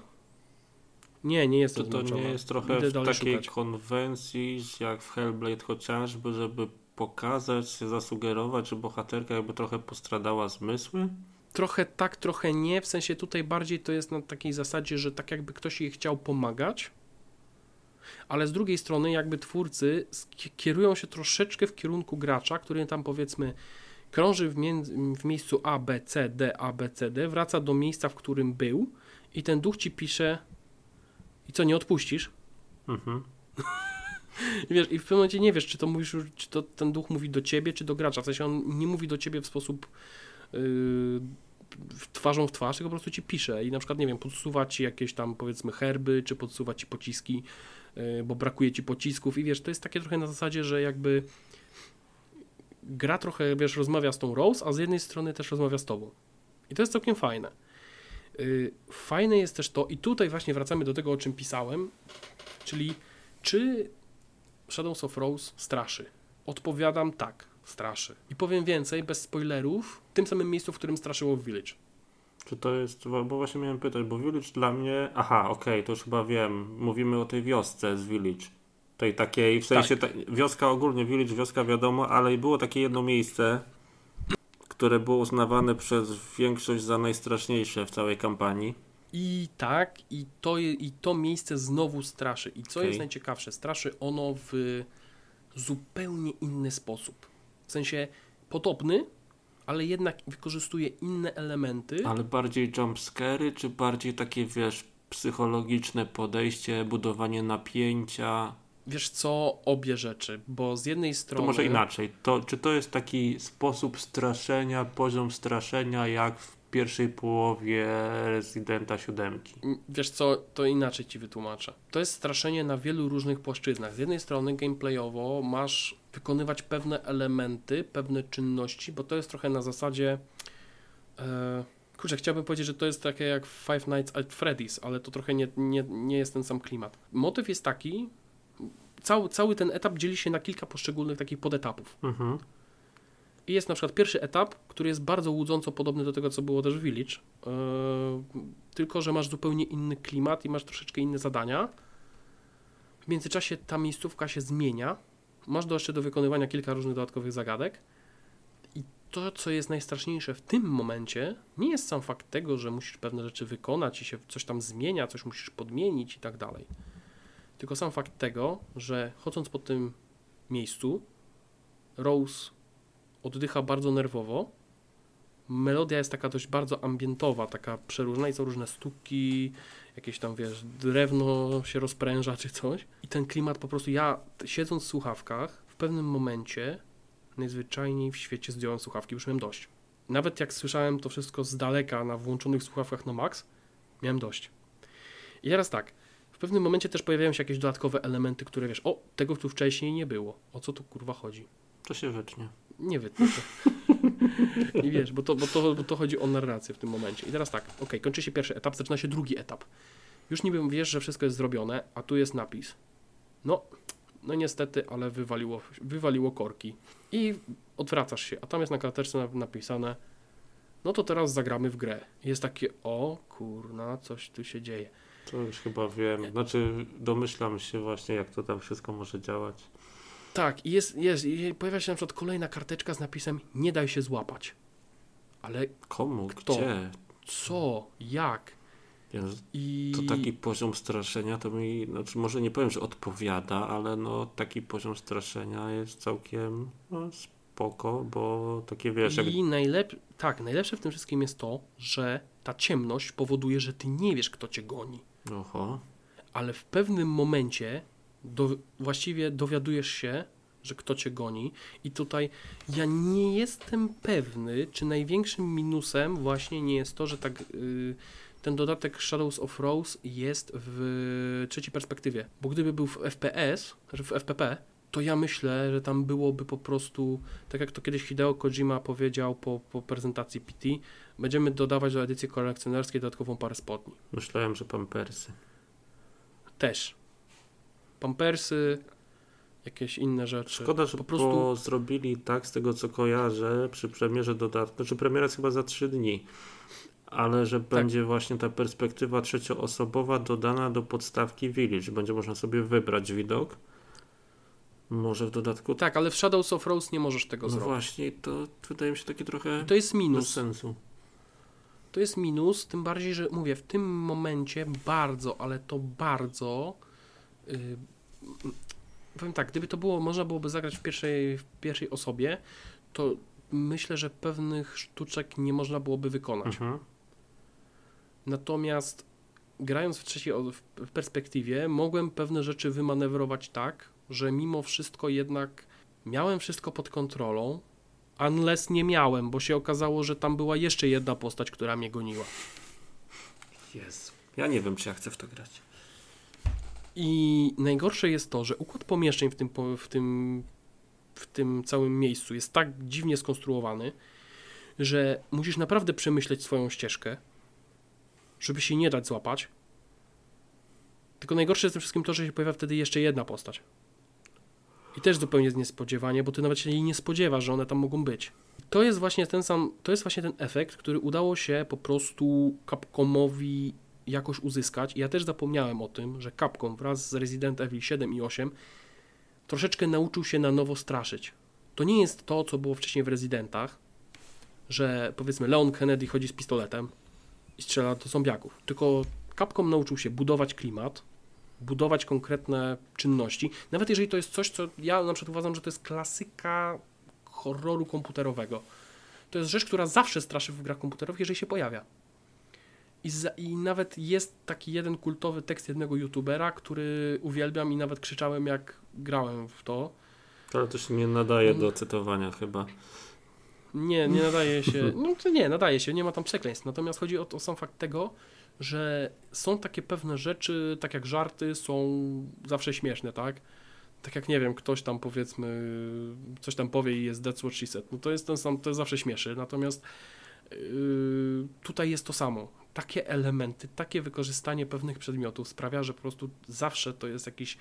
Nie, nie jestem to zmęczona. nie jest trochę Idę w takiej szukać. konwencji, jak w Hellblade chociażby, żeby pokazać, zasugerować, że bohaterka jakby trochę postradała zmysły? Trochę tak, trochę nie. W sensie tutaj bardziej to jest na takiej zasadzie, że tak jakby ktoś jej chciał pomagać, Ale z drugiej strony jakby twórcy kierują się troszeczkę w kierunku gracza, który tam powiedzmy krąży w, w miejscu A, B, C, D, A, B, C, D, wraca do miejsca, w którym był i ten duch ci pisze i co, nie odpuścisz? Mhm. I wiesz, i w pewnym momencie nie wiesz, czy to mówisz, czy to ten duch mówi do ciebie, czy do gracza. W sensie on nie mówi do ciebie w sposób yy, twarzą w twarz, tylko po prostu ci pisze i na przykład, nie wiem, podsuwa ci jakieś tam powiedzmy herby, czy podsuwa ci pociski, bo brakuje ci pocisków i wiesz, to jest takie trochę na zasadzie, że jakby gra trochę, wiesz, rozmawia z tą Rose, a z jednej strony też rozmawia z tobą. I to jest całkiem fajne. Yy, Fajne jest też to, i tutaj właśnie wracamy do tego, o czym pisałem, czyli czy Shadows of Rose straszy? Odpowiadam tak, straszy. I powiem więcej, bez spoilerów, w tym samym miejscu, w którym straszyło w Village. Czy to jest, bo właśnie miałem pytać, bo Village dla mnie, aha, okej, to już chyba wiem, mówimy o tej wiosce z Village. Tej takiej, w sensie ta, wioska ogólnie, Village, wioska wiadomo, ale było takie jedno miejsce, które było uznawane przez większość za najstraszniejsze w całej kampanii. I tak, i to, i to miejsce znowu straszy. I co Okej. jest najciekawsze, straszy ono w zupełnie inny sposób. W sensie podobny, ale jednak wykorzystuje inne elementy. Ale bardziej jumpscary, czy bardziej takie, wiesz, psychologiczne podejście, budowanie napięcia? Wiesz co, obie rzeczy, bo z jednej strony... To może inaczej. To, czy to jest taki sposób straszenia, poziom straszenia, jak w pierwszej połowie Residenta 7? Wiesz co, to inaczej ci wytłumaczę. To jest straszenie na wielu różnych płaszczyznach. Z jednej strony gameplayowo masz wykonywać pewne elementy, pewne czynności, bo to jest trochę na zasadzie e, kurczę, chciałbym powiedzieć, że to jest takie jak Five Nights at Freddy's, ale to trochę nie, nie, nie jest ten sam klimat. Motyw jest taki, cały, cały ten etap dzieli się na kilka poszczególnych takich podetapów. Mhm. I jest na przykład pierwszy etap, który jest bardzo łudząco podobny do tego, co było też w Village, yy, tylko że masz zupełnie inny klimat i masz troszeczkę inne zadania. W międzyczasie ta miejscówka się zmienia. Masz do jeszcze do wykonywania kilka różnych dodatkowych zagadek. I to, co jest najstraszniejsze w tym momencie, nie jest sam fakt tego, że musisz pewne rzeczy wykonać i się coś tam zmienia, coś musisz podmienić i tak dalej. Tylko sam fakt tego, że chodząc po tym miejscu, Rose oddycha bardzo nerwowo. Melodia jest taka dość bardzo ambientowa, taka przeróżna i są różne stuki, jakieś tam, wiesz, drewno się rozpręża czy coś. I ten klimat po prostu, ja siedząc w słuchawkach, w pewnym momencie najzwyczajniej w świecie zdjąłem słuchawki, już miałem dość. Nawet jak słyszałem to wszystko z daleka na włączonych słuchawkach na max, miałem dość. I teraz tak, w pewnym momencie też pojawiają się jakieś dodatkowe elementy, które wiesz, o, tego tu wcześniej nie było. O co tu kurwa chodzi? To się wytnie. Nie wytnę. I wiesz, bo to, bo, to, bo to chodzi o narrację w tym momencie. I teraz tak, ok, kończy się pierwszy etap, zaczyna się drugi etap. Już niby wiesz, że wszystko jest zrobione, a tu jest napis. No, no niestety, ale wywaliło, wywaliło korki. I odwracasz się, a tam jest na karteczce na- napisane no to teraz zagramy w grę. Jest takie, o kurna, coś tu się dzieje. To już chyba wiem. Znaczy, domyślam się właśnie, jak to tam wszystko może działać. Tak, i jest, jest, i pojawia się na przykład kolejna karteczka z napisem nie daj się złapać. Ale Komu? Kto? Gdzie? co? Jak? Więc I... to taki poziom straszenia to mi, znaczy może nie powiem, że odpowiada, ale no taki poziom straszenia jest całkiem no, spoko, bo takie wiesz, jak I najlep... tak, najlepsze w tym wszystkim jest to, że ta ciemność powoduje, że ty nie wiesz, kto cię goni. oho, Ale w pewnym momencie do... właściwie dowiadujesz się, że kto cię goni. I tutaj ja nie jestem pewny, czy największym minusem właśnie nie jest to, że tak. y, ten dodatek Shadows of Rose jest w trzeciej perspektywie. Bo gdyby był w FPS, znaczy w FPP, to ja myślę, że tam byłoby po prostu, tak jak to kiedyś Hideo Kojima powiedział po, po prezentacji PT, będziemy dodawać do edycji kolekcjonerskiej dodatkową parę spodni. myślałem, że pampersy. Też. Pampersy, jakieś inne rzeczy. Szkoda, że po prostu- zrobili tak, z tego co kojarzę, przy premierze dodatku, znaczy premiera jest chyba za 3 dni, ale że Tak. będzie właśnie ta perspektywa trzecioosobowa dodana do podstawki Village. Będzie można sobie wybrać widok. Może w dodatku Tak, ale w Shadows of Rose nie możesz tego No zrobić. właśnie, to wydaje mi się takie trochę To jest bez minus. sensu. To jest minus, tym bardziej, że mówię, w tym momencie bardzo, ale to bardzo Yy, powiem tak, gdyby to było, można byłoby zagrać w pierwszej, w pierwszej osobie, to myślę, że pewnych sztuczek nie można byłoby wykonać. Mhm. Natomiast grając w trzeciej w perspektywie, mogłem pewne rzeczy wymanewrować tak, że mimo wszystko jednak miałem wszystko pod kontrolą, unless nie miałem, bo się okazało, że tam była jeszcze jedna postać, która mnie goniła. Jezu. Ja nie wiem, czy ja chcę w to grać. I najgorsze jest to, że układ pomieszczeń w tym, w tym, w tym całym miejscu jest tak dziwnie skonstruowany, że musisz naprawdę przemyśleć swoją ścieżkę, żeby się nie dać złapać. Tylko najgorsze jest tym wszystkim to, że się pojawia wtedy jeszcze jedna postać. I też zupełnie z niespodziewanie, bo ty nawet się jej nie spodziewasz, że one tam mogą być. To jest właśnie ten sam, to jest właśnie ten efekt, który udało się po prostu Capcomowi jakoś uzyskać. Ja też zapomniałem o tym, że Capcom wraz z Resident Evil 7 i 8 troszeczkę nauczył się na nowo straszyć. To nie jest to, co było wcześniej w Residentach, że powiedzmy Leon Kennedy chodzi z pistoletem i strzela do zombiaków. Tylko Capcom nauczył się budować klimat, budować konkretne czynności. Nawet jeżeli to jest coś, co ja na przykład uważam, że to jest klasyka horroru komputerowego. To jest rzecz, która zawsze straszy w grach komputerowych, jeżeli się pojawia. I, za, I nawet jest taki jeden kultowy tekst jednego youtubera, który uwielbiam i nawet krzyczałem jak grałem w to. Ale to się nie nadaje do cytowania chyba. Nie, nie nadaje się. No to nie, nadaje się, nie ma tam przekleństw. Natomiast chodzi o, o sam fakt tego, że są takie pewne rzeczy, tak jak żarty, są zawsze śmieszne, tak? Tak jak nie wiem, ktoś tam powiedzmy, coś tam powie i jest that's what she said. No to jest ten sam, to jest zawsze śmieszy. Natomiast yy, tutaj jest to samo. Takie elementy, takie wykorzystanie pewnych przedmiotów sprawia, że po prostu zawsze to jest jakiś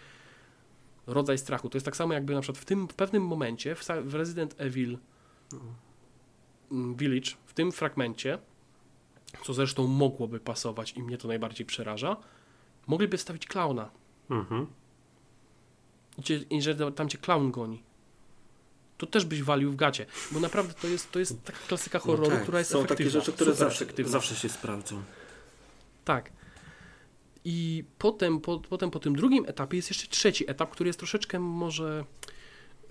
rodzaj strachu. To jest tak samo jakby na przykład w tym w pewnym momencie w, w Resident Evil Village, w tym fragmencie, co zresztą mogłoby pasować i mnie to najbardziej przeraża, mogliby wstawić klauna. Mhm. I że tam cię klaun goni. To też byś walił w gacie, bo naprawdę to jest, to jest taka klasyka horroru, No tak, która jest Są takie rzeczy, które zawsze, zawsze się sprawdzą. Tak. I potem po, potem po tym drugim etapie jest jeszcze trzeci etap, który jest troszeczkę może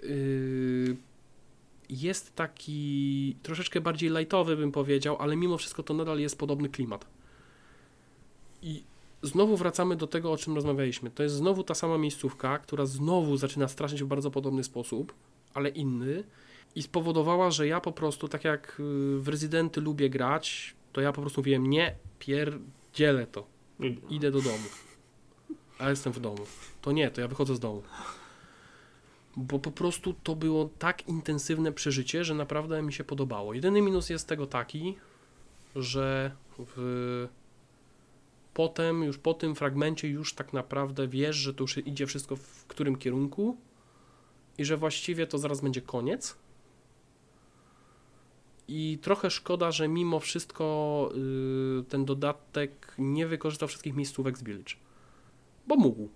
yy, jest taki troszeczkę bardziej lightowy bym powiedział, ale mimo wszystko to nadal jest podobny klimat. I znowu wracamy do tego, o czym rozmawialiśmy. To jest znowu ta sama miejscówka, która znowu zaczyna straszyć w bardzo podobny sposób, ale inny i spowodowała, że ja po prostu, tak jak yy, w Rezydenty lubię grać, to ja po prostu mówiłem, nie, pierdzielę to. Idę do domu. A jestem w domu. To nie, to ja wychodzę z domu. Bo po prostu to było tak intensywne przeżycie, że naprawdę mi się podobało. Jedyny minus jest tego taki, że w... potem, już po tym fragmencie, już tak naprawdę wiesz, że to już idzie wszystko w którym kierunku i że właściwie to zaraz będzie koniec. I trochę szkoda, że mimo wszystko y, ten dodatek nie wykorzystał wszystkich miejscówek z Village. Bo mógł.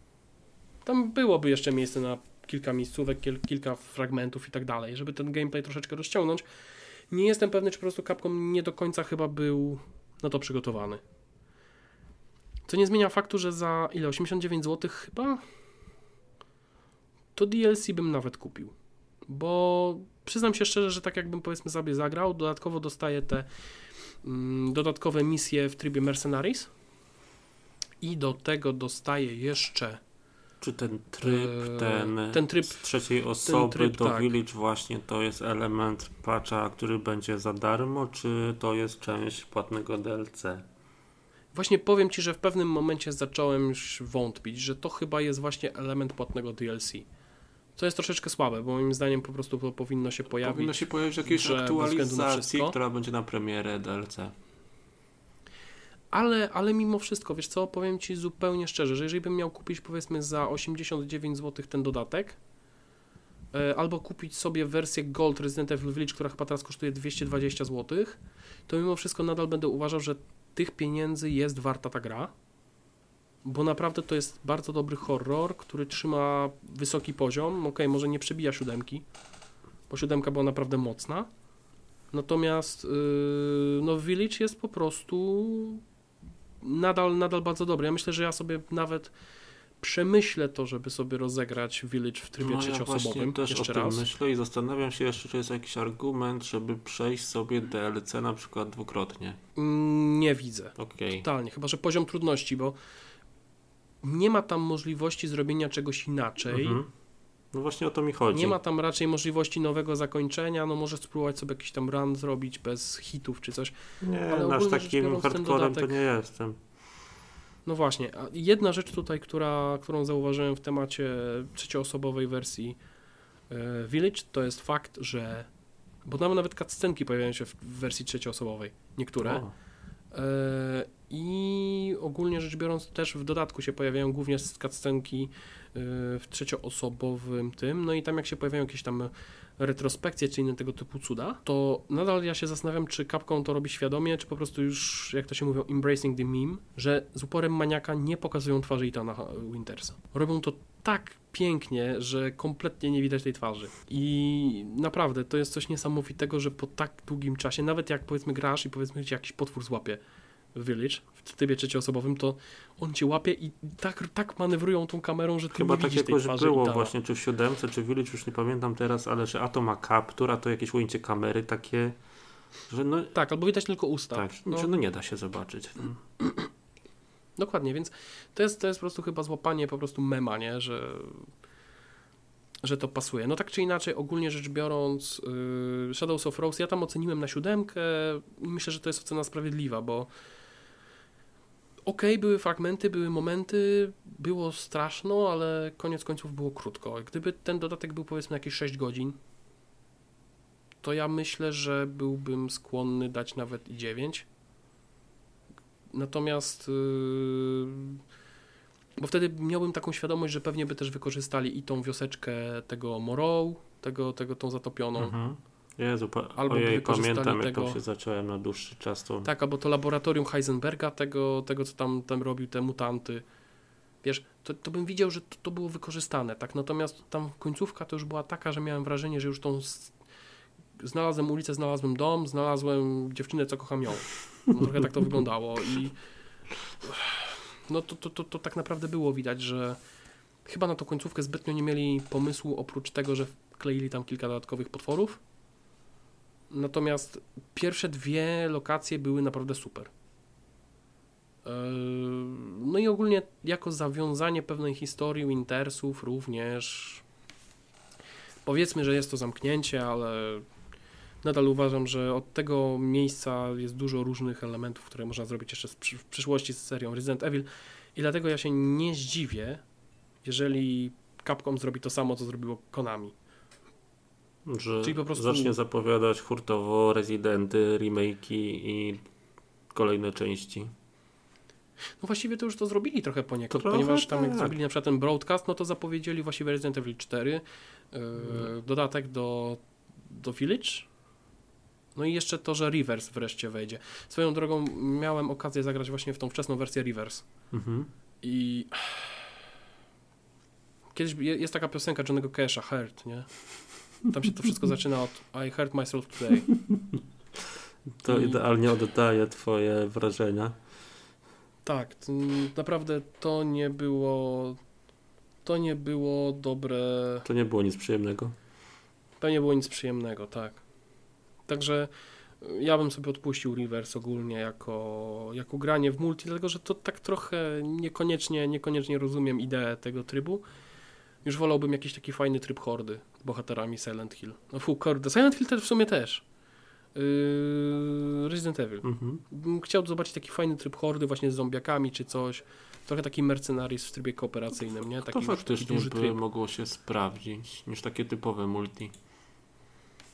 Tam byłoby jeszcze miejsce na kilka miejscówek, kiel, kilka fragmentów i tak dalej, żeby ten gameplay troszeczkę rozciągnąć. Nie jestem pewny, czy po prostu Capcom nie do końca chyba był na to przygotowany. Co nie zmienia faktu, że za ile? 89 zł chyba? To DLC bym nawet kupił. Bo przyznam się szczerze, że tak jakbym powiedzmy sobie zagrał, dodatkowo dostaję te mm, dodatkowe misje w trybie Mercenaries i do tego dostaję jeszcze Czy ten tryb, Eee, ten, ten tryb- z trzeciej osoby tryb, do tak. Village właśnie to jest element patcha, który będzie za darmo, czy to jest część płatnego DLC? Właśnie powiem Ci, że w pewnym momencie zacząłem już wątpić, że to chyba jest właśnie element płatnego DLC. Co jest troszeczkę słabe, bo moim zdaniem po prostu to powinno się pojawić. Powinno się pojawić na aktualizacji, która będzie na premierę DLC. Ale, ale mimo wszystko, wiesz co, powiem Ci zupełnie szczerze, że jeżeli bym miał kupić powiedzmy za 89 zł ten dodatek, e, albo kupić sobie wersję Gold Resident Evil Village, która chyba teraz kosztuje 220 zł, to mimo wszystko nadal będę uważał, że tych pieniędzy jest warta ta gra, bo naprawdę to jest bardzo dobry horror, który trzyma wysoki poziom. Ok, może nie przebija siódemki, bo siódemka była naprawdę mocna. Natomiast yy, no Village jest po prostu nadal, nadal bardzo dobry. Ja myślę, że ja sobie nawet przemyślę to, żeby sobie rozegrać Village w trybie No, ja trzecioosobowym też jeszcze o tym raz. myślę i zastanawiam się jeszcze, czy jest jakiś argument, żeby przejść sobie DLC na przykład dwukrotnie. Mm, Nie widzę. Okej. Totalnie, chyba że poziom trudności, bo nie ma tam możliwości zrobienia czegoś inaczej. Mhm. No właśnie o to mi chodzi. Nie ma tam raczej możliwości nowego zakończenia, no może spróbować sobie jakiś tam run zrobić bez hitów czy coś. Nie, ale no aż takim hardcorem to dodatek- nie jestem. No właśnie, a jedna rzecz tutaj, która, którą zauważyłem w temacie trzecioosobowej wersji e, Village, to jest fakt, że bo tam nawet cutscenki pojawiają się w wersji trzecioosobowej, niektóre. O, I ogólnie rzecz biorąc, też w dodatku się pojawiają głównie cutscenki e, w trzecioosobowym tym. No i tam, jak się pojawiają jakieś tam retrospekcje czy inne tego typu cuda, to nadal ja się zastanawiam, czy Capcom to robi świadomie, czy po prostu już, jak to się mówią, embracing the meme, że z uporem maniaka nie pokazują twarzy Itana Wintersa. Robią to tak pięknie, że kompletnie nie widać tej twarzy. I naprawdę to jest coś niesamowitego, że po tak długim czasie, nawet jak powiedzmy grasz i powiedzmy cię jakiś potwór złapie w Village w trybie trzecioosobowym, to on cię łapie i tak, tak manewrują tą kamerą, że ty Chyba nie tak widzisz tej jakoś twarzy było właśnie, czy w siódemce, czy w Village, już nie pamiętam teraz, ale że a to ma kaptur, a to jakieś ujęcie kamery takie, że no Tak, albo widać tylko usta. tak, no, no nie da się zobaczyć. Dokładnie, więc to jest, to jest po prostu chyba złapanie po prostu mema, nie? Że, że to pasuje. No tak czy inaczej, ogólnie rzecz biorąc, yy, Shadows of Rose ja tam oceniłem na siódemkę i myślę, że to jest ocena sprawiedliwa, bo okej, były fragmenty, były momenty, było straszno, ale koniec końców było krótko. Gdyby ten dodatek był powiedzmy jakieś 6 godzin, to ja myślę, że byłbym skłonny dać nawet i 9. Natomiast yy, bo wtedy miałbym taką świadomość, że pewnie by też wykorzystali i tą wioseczkę tego Morrow, tego, tego tą zatopioną. Mhm. Jezu, pa- Albo ojej, wykorzystali pamiętam jak tego- tam się zacząłem na dłuższy czas, to Tak, albo to laboratorium Heisenberga, tego, tego co tam, tam robił, te mutanty. Wiesz, to, to bym widział, że to, to było wykorzystane, tak? Natomiast tam końcówka to już była taka, że miałem wrażenie, że już tą. Znalazłem ulicę, znalazłem dom, znalazłem dziewczynę, co kocham ją. No, trochę tak to wyglądało i. No to, to, to, to tak naprawdę było widać, że chyba na tą końcówkę zbytnio nie mieli pomysłu, oprócz tego, że wkleili tam kilka dodatkowych potworów. Natomiast pierwsze dwie lokacje były naprawdę super. Eee, No i ogólnie jako zawiązanie pewnej historii Wintersów również powiedzmy, że jest to zamknięcie, ale nadal uważam, że od tego miejsca jest dużo różnych elementów, które można zrobić jeszcze w przy- w przyszłości z serią Resident Evil i dlatego ja się nie zdziwię, jeżeli Capcom zrobi to samo, co zrobiło Konami. że Czyli po prostu- zacznie zapowiadać hurtowo rezydenty, remake'i i kolejne części. No właściwie to już to zrobili trochę poniekąd, Trochę ponieważ tam jak tak. zrobili na przykład ten broadcast, no to zapowiedzieli właściwie Resident Evil 4, yy, Mhm. dodatek do, do Village, no i jeszcze to, że Reverse wreszcie wejdzie. Swoją drogą miałem okazję zagrać właśnie w tą wczesną wersję Reverse Mhm. i kiedyś je- jest taka piosenka Johnnego Cash'a, Hurt, nie? Tam się to wszystko zaczyna od I hurt myself today. To I- idealnie oddaje twoje wrażenia. Tak, t- naprawdę to nie było to nie było dobre To nie było nic przyjemnego. To nie było nic przyjemnego, tak. Także y, ja bym sobie odpuścił Reverse ogólnie jako, jako granie w multi, dlatego że to tak trochę niekoniecznie, niekoniecznie rozumiem ideę tego trybu. Już wolałbym jakiś taki fajny tryb hordy bohaterami Silent Hill. No fu, kurde, Silent Hill też w sumie też. Yy, Resident Evil. Mhm. Bym chciał zobaczyć taki fajny tryb hordy właśnie z zombiakami czy coś. Trochę taki mercenaries w trybie kooperacyjnym, nie? Taki To faktycznie duży tryb. mogło się sprawdzić niż takie typowe multi.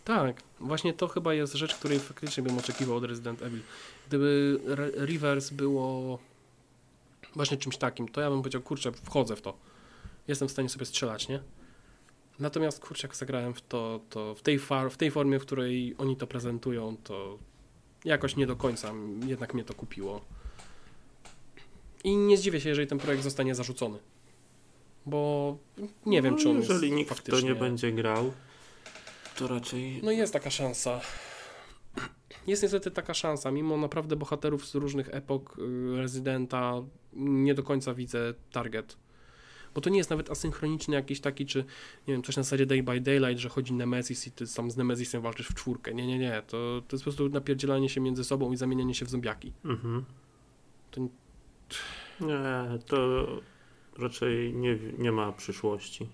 Tak, właśnie to chyba jest rzecz, której faktycznie bym oczekiwał od Resident Evil. Gdyby Re Reverse było właśnie czymś takim, to ja bym powiedział, kurczę, wchodzę w to. Jestem w stanie sobie strzelać, nie? Natomiast, kurczę, jak zagrałem w to, to w tej, far w tej formie, w której oni to prezentują, to jakoś nie do końca jednak mnie to kupiło. I nie zdziwię się, jeżeli ten projekt zostanie zarzucony. Bo nie wiem, No, czy on Jeżeli jest nikt faktycznie... to nie będzie grał, to raczej No jest taka szansa. Jest niestety taka szansa, mimo naprawdę bohaterów z różnych epok y, Rezydenta, nie do końca widzę target. Bo to nie jest nawet asynchroniczny jakiś taki, czy nie wiem, coś na zasadzie Day by Daylight, że chodzi Nemesis i ty sam z Nemesisem walczysz w czwórkę. Nie, nie, nie. To, to jest po prostu napierdzielanie się między sobą i zamienianie się w zombiaki. Mhm. To- Nie, to raczej nie, nie ma przyszłości.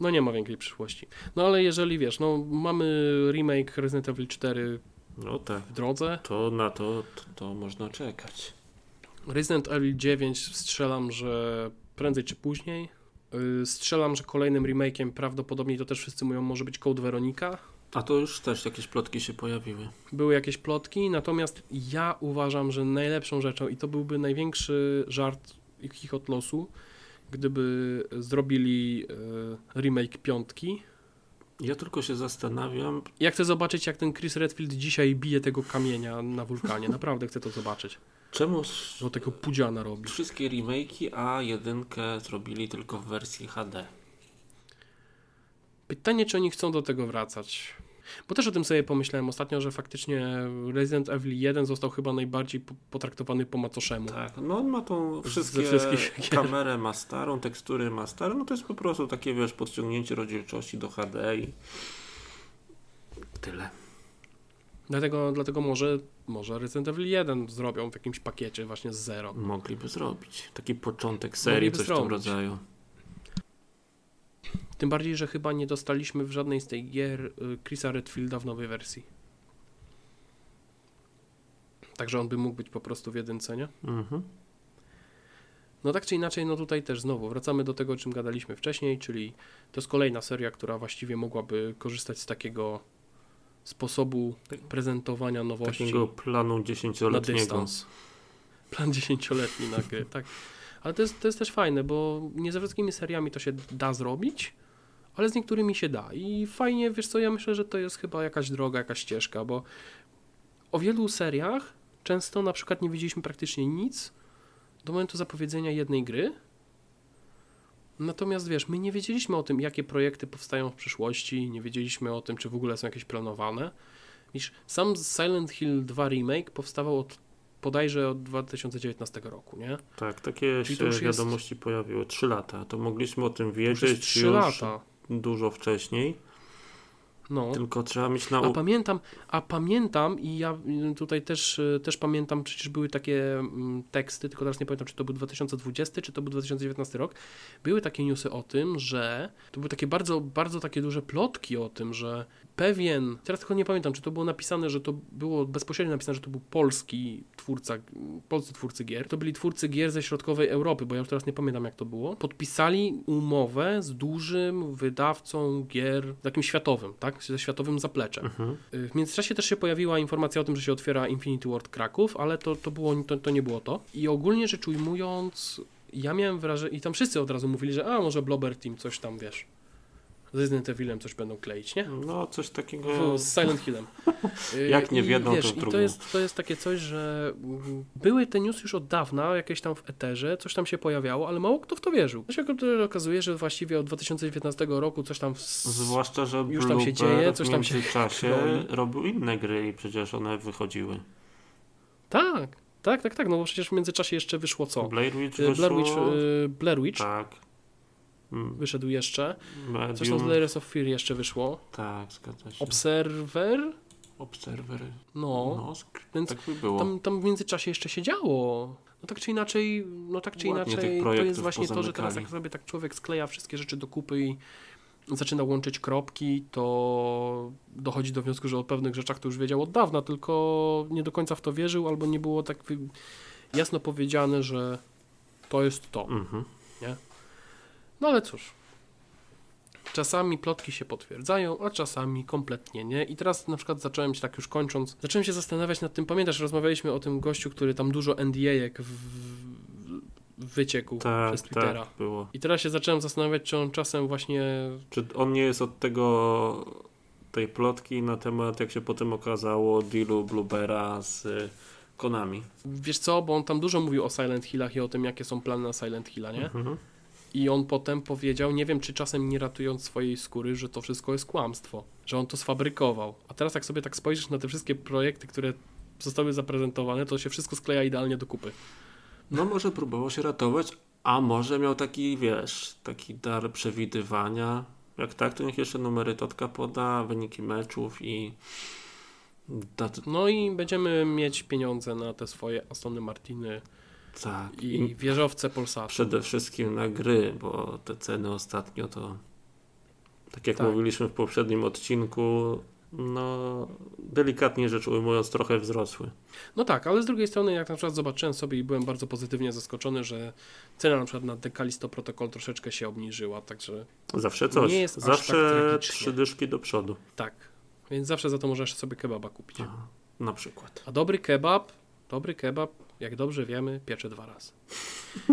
No nie ma większej przyszłości. No ale jeżeli wiesz, no mamy remake Resident Evil 4 No tak, w drodze, to na to, to, to można czekać. Resident Evil 9 strzelam, że prędzej czy później. Yy, Strzelam, że kolejnym remake'iem prawdopodobnie to też wszyscy mówią może być Code Veronica. A to już też jakieś plotki się pojawiły. Były jakieś plotki, natomiast ja uważam, że najlepszą rzeczą i to byłby największy żart i chichot losu, gdyby zrobili yy, remake piątki. Ja tylko się zastanawiam, Ja chcę zobaczyć, jak ten Chris Redfield dzisiaj bije tego kamienia na wulkanie. Naprawdę chcę to zobaczyć. czemu Że tego pudziana robi. wszystkie remake'i, a jedynkę zrobili tylko w wersji HD. Pytanie, czy oni chcą do tego wracać. Bo też o tym sobie pomyślałem ostatnio, że faktycznie Resident Evil 1 został chyba najbardziej po- potraktowany po macoszemu. Tak, no on ma tą wszystkie, kamerę ma starą, tekstury ma starą, no to jest po prostu takie, wiesz, podciągnięcie rozdzielczości do HD i tyle. Dlatego, dlatego może, może Resident Evil 1 zrobią w jakimś pakiecie właśnie z zero. Mogliby zrobić. Taki początek serii, Mogliby coś w tym zrobić. rodzaju. Tym bardziej, że chyba nie dostaliśmy w żadnej z tych gier y, Chrisa Redfielda w nowej wersji. Także on by mógł być po prostu w jedynce, nie? Mhm. No tak czy inaczej, no tutaj też znowu wracamy do tego, o czym gadaliśmy wcześniej, czyli to jest kolejna seria, która właściwie mogłaby korzystać z takiego sposobu prezentowania nowości. Takiego planu na dziesięcioletniego. dystans. Plan dziesięcioletni na gry, tak. Ale to jest, to jest też fajne, bo nie ze wszystkimi seriami to się da zrobić, ale z niektórymi się da. I fajnie, wiesz co, ja myślę, że to jest chyba jakaś droga, jakaś ścieżka, bo o wielu seriach często na przykład nie widzieliśmy praktycznie nic do momentu zapowiedzenia jednej gry. Natomiast wiesz, my nie wiedzieliśmy o tym, jakie projekty powstają w przyszłości, nie wiedzieliśmy o tym, czy w ogóle są jakieś planowane. Wiesz, sam Silent Hill 2 Remake powstawał od bodajże od 2019 roku, nie? Tak, takie się już jest- wiadomości pojawiły. Trzy lata. To mogliśmy o tym To już jest wiedzieć 3 już lata. Dużo wcześniej. No. Tylko trzeba mieć na A uwadze. pamiętam, a pamiętam i ja y, tutaj też, y, też pamiętam, przecież były takie mm, teksty, tylko teraz nie pamiętam, czy to był 2020, czy to był 2019 rok. Były takie newsy o tym, że to były takie bardzo, bardzo takie duże plotki o tym, że pewien, teraz tylko nie pamiętam, czy to było napisane, że to było bezpośrednio napisane, że to był polski twórca, polscy twórcy gier. To byli twórcy gier ze środkowej Europy, bo ja już teraz nie pamiętam jak to było. Podpisali umowę z dużym wydawcą gier, takim światowym, tak? Ze światowym zapleczem. Mhm. Y, W międzyczasie też się pojawiła informacja o tym, że się otwiera Infinity Ward Kraków, ale to, to, było, to, to nie było to. I ogólnie rzecz ujmując, ja miałem wrażenie, i tam wszyscy od razu mówili, że a może Blobber Team coś tam, wiesz, z Resident Evilem coś będą kleić, nie? No, coś takiego. W, z Silent Hillem. Jak nie w to wiesz, w i to drugą. jest, to jest takie coś, że były te newsy już od dawna, jakieś tam w eterze, coś tam się pojawiało, ale mało kto w to wierzył. To się okazuje, że właściwie od 2019 roku coś tam... W... Zwłaszcza, że Już tam się dzieje, coś tam w się międzyczasie kroi. robił inne gry i przecież one wychodziły. Tak, tak, tak, tak, no bo przecież w międzyczasie jeszcze wyszło co? Blair Witch Blair Witch, wyszło. y, Blair Witch Tak. Mm, wyszedł jeszcze. Coś tam z Medium. Layers of Fear jeszcze wyszło. Tak, zgadza się. Observer? Observer. No. No, Więc tak by było. Tam, tam w międzyczasie jeszcze się działo. No tak czy inaczej, no tak czy Ładnie inaczej, to jest właśnie to, że teraz jak sobie tak człowiek skleja wszystkie rzeczy do kupy i zaczyna łączyć kropki, to dochodzi do wniosku, że o pewnych rzeczach to już wiedział od dawna, tylko nie do końca w to wierzył, albo nie było tak jasno powiedziane, że to jest to. Mhm. No ale cóż. Czasami plotki się potwierdzają, a czasami kompletnie nie. I teraz na przykład zacząłem się tak już kończąc, zacząłem się zastanawiać nad tym. Pamiętasz, rozmawialiśmy o tym gościu, który tam dużo NDA-ek w, wyciekł Tak, przez Twittera. tak, było. I teraz się zacząłem zastanawiać, czy on czasem właśnie. Czy on nie jest od tego tej plotki na temat, jak się potem okazało, dealu Bluebera z Konami? Wiesz co, bo on tam dużo mówił o Silent Hillach i o tym, jakie są plany na Silent Hilla, nie? Mhm. I on potem powiedział, nie wiem czy czasem nie ratując swojej skóry, że to wszystko jest kłamstwo, że on to sfabrykował. A teraz jak sobie tak spojrzysz na te wszystkie projekty, które zostały zaprezentowane, to się wszystko skleja idealnie do kupy. No może próbował się ratować, A może miał taki, wiesz, taki dar przewidywania. Jak tak, to niech jeszcze numery Totka poda, wyniki meczów i dat- No i będziemy mieć pieniądze na te swoje Astony Martiny tak. i wieżowce Polsatu. przede wszystkim na gry, bo te ceny ostatnio to tak jak Tak. mówiliśmy w poprzednim odcinku, no delikatnie rzecz ujmując trochę wzrosły. No tak, ale z drugiej strony, jak na przykład zobaczyłem sobie i byłem bardzo pozytywnie zaskoczony, że cena na przykład na Dekalisto Protocol troszeczkę się obniżyła, także Zawsze coś. Nie jest aż Zawsze tak trzy dyszki do przodu. tak. Więc zawsze za to możesz sobie kebaba kupić. Aha, na przykład. A dobry kebab, dobry kebab, jak dobrze wiemy, piecze dwa razy.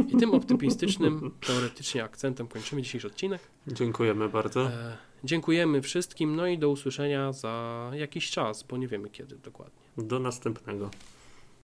I tym optymistycznym, teoretycznie akcentem kończymy dzisiejszy odcinek. Dziękujemy bardzo. E, dziękujemy wszystkim, no i do usłyszenia za jakiś czas, bo nie wiemy kiedy dokładnie. Do następnego.